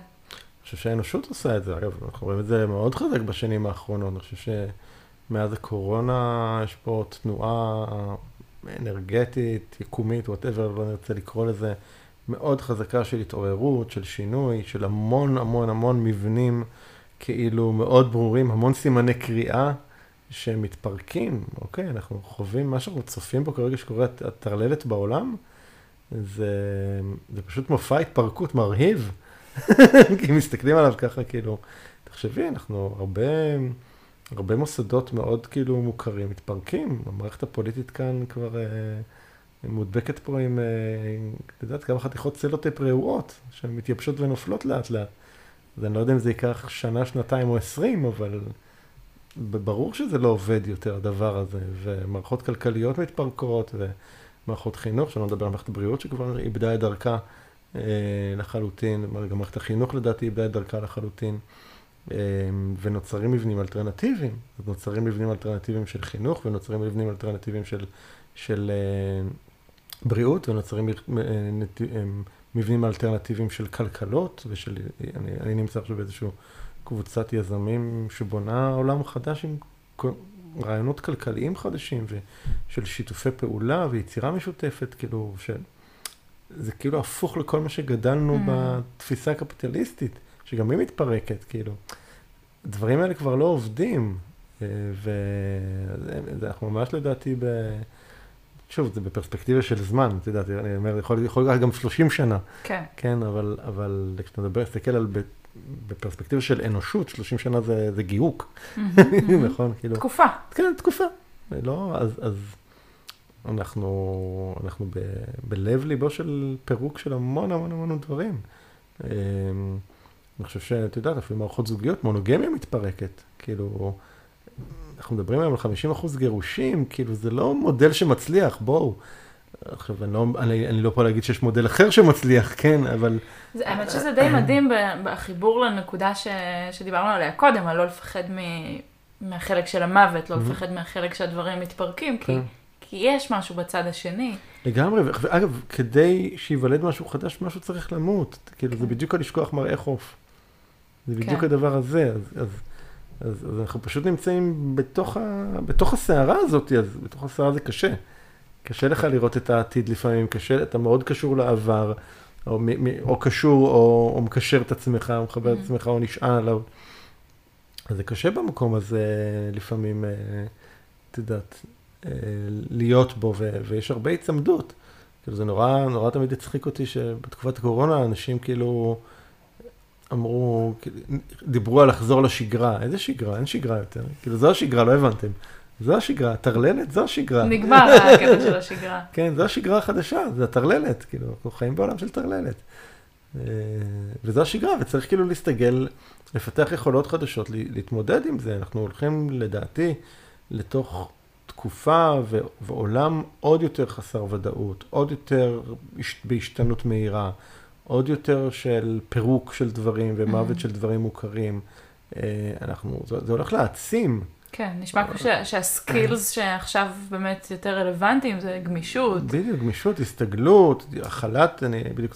חושב שהאנושות עושה את זה, אגב, אנחנו רואים את זה מאוד חזק בשנים האחרונות, אני חושב שמאז הקורונה יש פה תנועה אנרגטית, יקומית, whatever, לא נרצה לקרוא לזה, מאוד חזקה של התעוררות, של שינוי, של המון המון המון מבנים כאילו מאוד ברורים, המון סימני קריאה שמתפרקים, אוקיי? אנחנו חווים מה שאנחנו צופים בו כרגע שקורה הטרללת בעולם, זה, זה פשוט מופע התפרקות מרהיב, כי מסתכלים עליו ככה כאילו, תחשבי, אנחנו הרבה... הרבה מוסדות מאוד כאילו מוכרים מתפרקים, המערכת הפוליטית כאן כבר אה, מודבקת פה עם, אה, את יודעת, כמה חתיכות סלוטייפ רעועות, שמתייבשות ונופלות לאט לאט. אז אני לא יודע אם זה ייקח שנה, שנתיים או עשרים, אבל ברור שזה לא עובד יותר, הדבר הזה. ומערכות כלכליות מתפרקות, ומערכות חינוך, שלא נדבר על מערכת הבריאות שכבר איבדה את דרכה אה, לחלוטין, גם מערכת החינוך לדעתי איבדה את דרכה לחלוטין. אה, ונוצרים מבנים אלטרנטיביים, נוצרים מבנים אלטרנטיביים של חינוך, ונוצרים מבנים אלטרנטיביים של, של אה, בריאות, ונוצרים מבנים אלטרנטיביים של כלכלות, ושל, אני, אני נמצא עכשיו באיזושהי קבוצת יזמים שבונה עולם חדש עם רעיונות כלכליים חדשים, ושל שיתופי פעולה ויצירה משותפת, כאילו, שזה כאילו הפוך לכל מה שגדלנו mm. בתפיסה הקפיטליסטית, שגם היא מתפרקת, כאילו. הדברים האלה כבר לא עובדים, אה, ואנחנו ממש לדעתי ב... שוב, זה בפרספקטיבה של זמן, את יודעת, אני אומר, יכול, יכול לקחת גם 30 שנה. כן. כן, אבל, אבל כשאתה מדבר, תסתכל על, בפרספקטיבה של אנושות, 30 שנה זה, זה גיהוק, נכון? כאילו... תקופה. כן, תקופה. לא, אז, אז אנחנו, אנחנו ב, בלב ליבו של פירוק של המון המון המון דברים. אני חושב שאת יודעת, אפילו מערכות זוגיות, מונוגמיה מתפרקת. כאילו, אנחנו מדברים היום על 50 אחוז גירושים, כאילו זה לא מודל שמצליח, בואו. עכשיו, אני לא, אני, אני לא פה להגיד שיש מודל אחר שמצליח, כן, אבל... זה, האמת שזה די מדהים בחיבור לנקודה ש, שדיברנו עליה קודם, על לא לפחד מ, מהחלק של המוות, לא לפחד מהחלק שהדברים מתפרקים, כי, כן. כי יש משהו בצד השני. לגמרי, ואגב, כדי שייוולד משהו חדש, משהו צריך למות. כאילו, זה. בדיוק על לשכוח מראה חוף. זה בדיוק כן. הדבר הזה. אז, אז, אז, אז אנחנו פשוט נמצאים בתוך, ה, בתוך הסערה הזאת, אז בתוך הסערה זה קשה. קשה לך לראות את העתיד לפעמים, קשה, אתה מאוד קשור לעבר, או, מ, מ, או קשור, או, או מקשר את עצמך, או מחבר את mm. עצמך, או נשען עליו. אז זה קשה במקום הזה לפעמים, אה, את יודעת, אה, להיות בו, ו, ויש הרבה הצמדות. כאילו זה נורא, נורא תמיד הצחיק אותי שבתקופת הקורונה אנשים כאילו... אמרו, דיברו על לחזור לשגרה. איזה שגרה? אין שגרה יותר. כאילו, זו השגרה, לא הבנתם. זו השגרה, הטרללת, זו השגרה. נגמר הקטע של השגרה. כן, זו השגרה החדשה, זה הטרללת, כאילו, אנחנו חיים בעולם של טרללת. אה, וזו השגרה, וצריך כאילו להסתגל, לפתח יכולות חדשות, להתמודד עם זה. אנחנו הולכים, לדעתי, לתוך תקופה ו- ועולם עוד יותר חסר ודאות, עוד יותר בהשתנות מהירה. עוד יותר של פירוק של דברים ומוות mm-hmm. של דברים מוכרים. אה, אנחנו, זה, זה הולך להעצים. כן, נשמע כמו שה- שהסקילס שעכשיו באמת יותר רלוונטיים זה גמישות. בדיוק, גמישות, הסתגלות, החלת, אני בדיוק,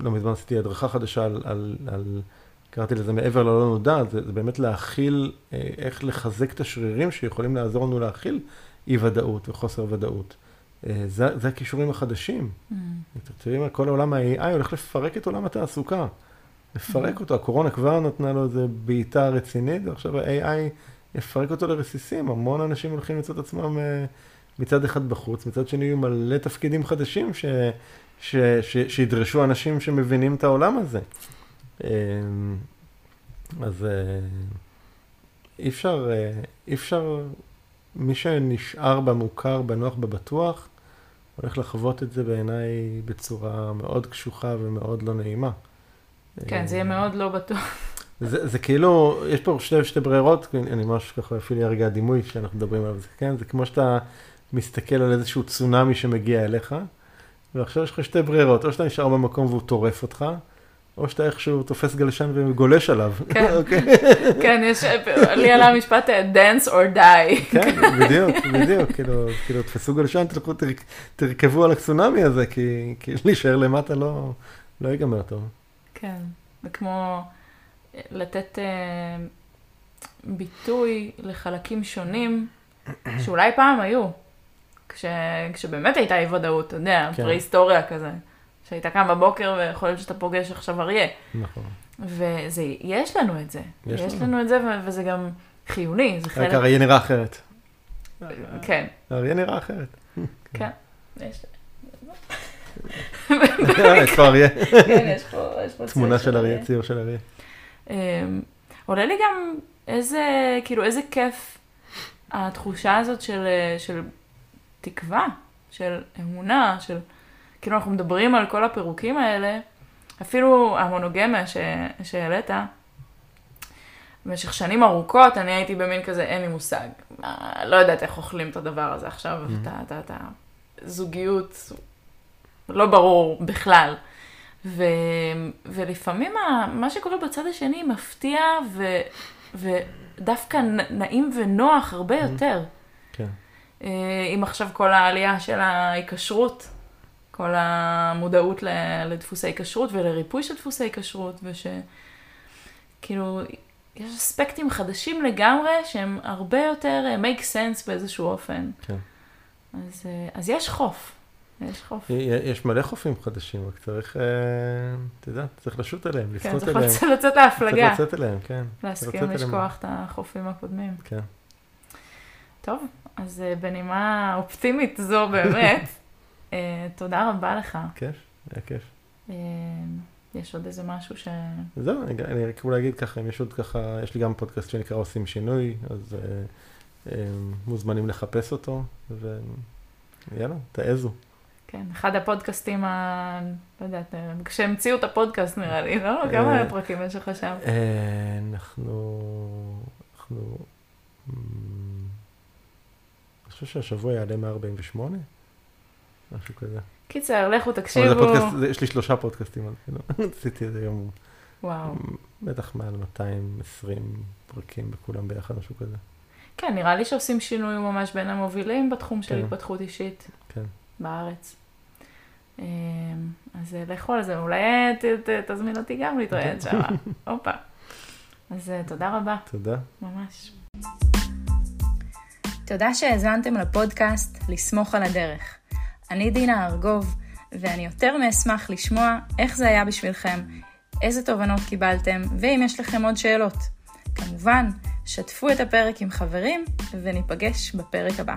לא מזמן עשיתי הדרכה חדשה על, על, על קראתי לזה מעבר ללא נודע, זה, זה באמת להכיל, אה, איך לחזק את השרירים שיכולים לעזור לנו להכיל אי ודאות וחוסר ודאות. אה, זה, זה הכישורים החדשים. Mm. אתם יודעים, כל עולם ה-AI הולך לפרק את עולם התעסוקה. לפרק אותו, הקורונה כבר נתנה לו איזה בעיטה רצינית, ועכשיו ה-AI יפרק אותו לרסיסים. המון אנשים הולכים למצוא את עצמם אה, מצד אחד בחוץ, מצד שני יהיו מלא תפקידים חדשים ש, ש, ש, שידרשו אנשים שמבינים את העולם הזה. אה, אז אה, אי אפשר, אי אפשר, מי שנשאר במוכר, בנוח, בבטוח, הולך לחוות את זה בעיניי בצורה מאוד קשוחה ומאוד לא נעימה. כן, זה יהיה מאוד לא בטוח. זה, זה כאילו, יש פה שתי, שתי ברירות, אני ממש ככה אפילו רגע הדימוי שאנחנו מדברים עליו, זה, כן? זה כמו שאתה מסתכל על איזשהו צונאמי שמגיע אליך, ועכשיו יש לך שתי ברירות, או שאתה נשאר במקום והוא טורף אותך, או שאתה איכשהו תופס גלשן וגולש עליו. כן, אוקיי? כן, יש, לי עלה המשפט אה, dance or die. כן, בדיוק, בדיוק, כאילו, כאילו תפסו גלשן, תלכו, תר, תרכבו על הצונאמי הזה, כי, כי להישאר למטה לא, לא ייגמר טוב. כן, זה כמו לתת אה, ביטוי לחלקים שונים, שאולי פעם היו, כש, כשבאמת הייתה אי ודאות, אתה יודע, כן. פרה-היסטוריה כזה, שהיית קם בבוקר ויכול להיות שאתה פוגש עכשיו אריה. נכון. ויש לנו את זה, יש יש לנו. לנו את זה, וזה גם חיוני, זה רק חלק, אריה נראה אחרת. כן, אריה נראה אחרת. כן, יש יש פה אריה. כן, יש פה, יש תמונה של אריה, ציור של אריה. אמ, עולה לי גם איזה, כאילו, איזה כיף התחושה הזאת של, של תקווה, של אמונה, של, כאילו, אנחנו מדברים על כל הפירוקים האלה, אפילו המונוגמיה ש, שהעלית, במשך שנים ארוכות אני הייתי במין כזה, אין לי מושג, לא יודעת איך אוכלים את הדבר הזה עכשיו, Mhm. את הזוגיות, לא ברור בכלל. ו, ולפעמים ה, מה שקורה בצד השני מפתיע ו, ודווקא נעים ונוח הרבה יותר. כן. אה, אם עכשיו כל העלייה של ההיקשרות, כל המודעות לדפוסי כשרות ולריפוי של דפוסי כשרות, ושכאילו, יש אספקטים חדשים לגמרי שהם הרבה יותר אה, make sense באיזשהו אופן. כן. אז, אה, אז יש חוף, יש חוף. יש מלא חופים חדשים, רק צריך, אה, אתה יודע, צריך לשוט עליהם, כן, לסחוט צריך עליהם. לצאת- להפלגה, צריך לצאת אליהם, כן. להסכים אליהם. לשכוח את החופים הקודמים. כן. טוב, אז בנימה אופטימית זו באמת, אה, תודה רבה לך. כיף, היה כיף. אה, יש עוד איזה משהו ש... זהו, אני, אני רק אולי אגיד ככה, אם יש עוד ככה, יש לי גם פודקאסט שנקרא עושים שינוי, אז אה, אה, מוזמנים לחפש אותו, ויאללה, תעזו. כן, אחד הפודקאסטים ה... לא יודעת, כשהמציאו את הפודקאסט נראה לי, לא? אה, כמה פרקים יש לך שם? אה, אנחנו, אנחנו, אמ, אני חושב שהשבוע יעלה 148, משהו כזה. קיצר, לכו אבל זה תקשיבו. פודקאסט, זה- יש לי שלושה פודקאסטים, אז כאילו, עשיתי איזה יום, וואו. בטח מעל 220 פרקים בכולם ביחד, משהו כזה. כן, נראה לי שעושים שינוי ממש בין המובילים בתחום של כן. התפתחות אישית כן. בארץ. אה, אז אה, לכו על זה, אולי אה, ת- ת- תזמין אותי גם להתראיין שם. הופה. אז אה, תודה רבה, תודה. ממש. תודה שהאזנתם לפודקאסט לסמוך על הדרך. אני דינה ארגוב, ואני יותר מאשמח לשמוע איך זה היה בשבילכם, איזה תובנות קיבלתם, ואם יש לכם עוד שאלות. כמובן, שתפו את הפרק עם חברים, וניפגש בפרק הבא.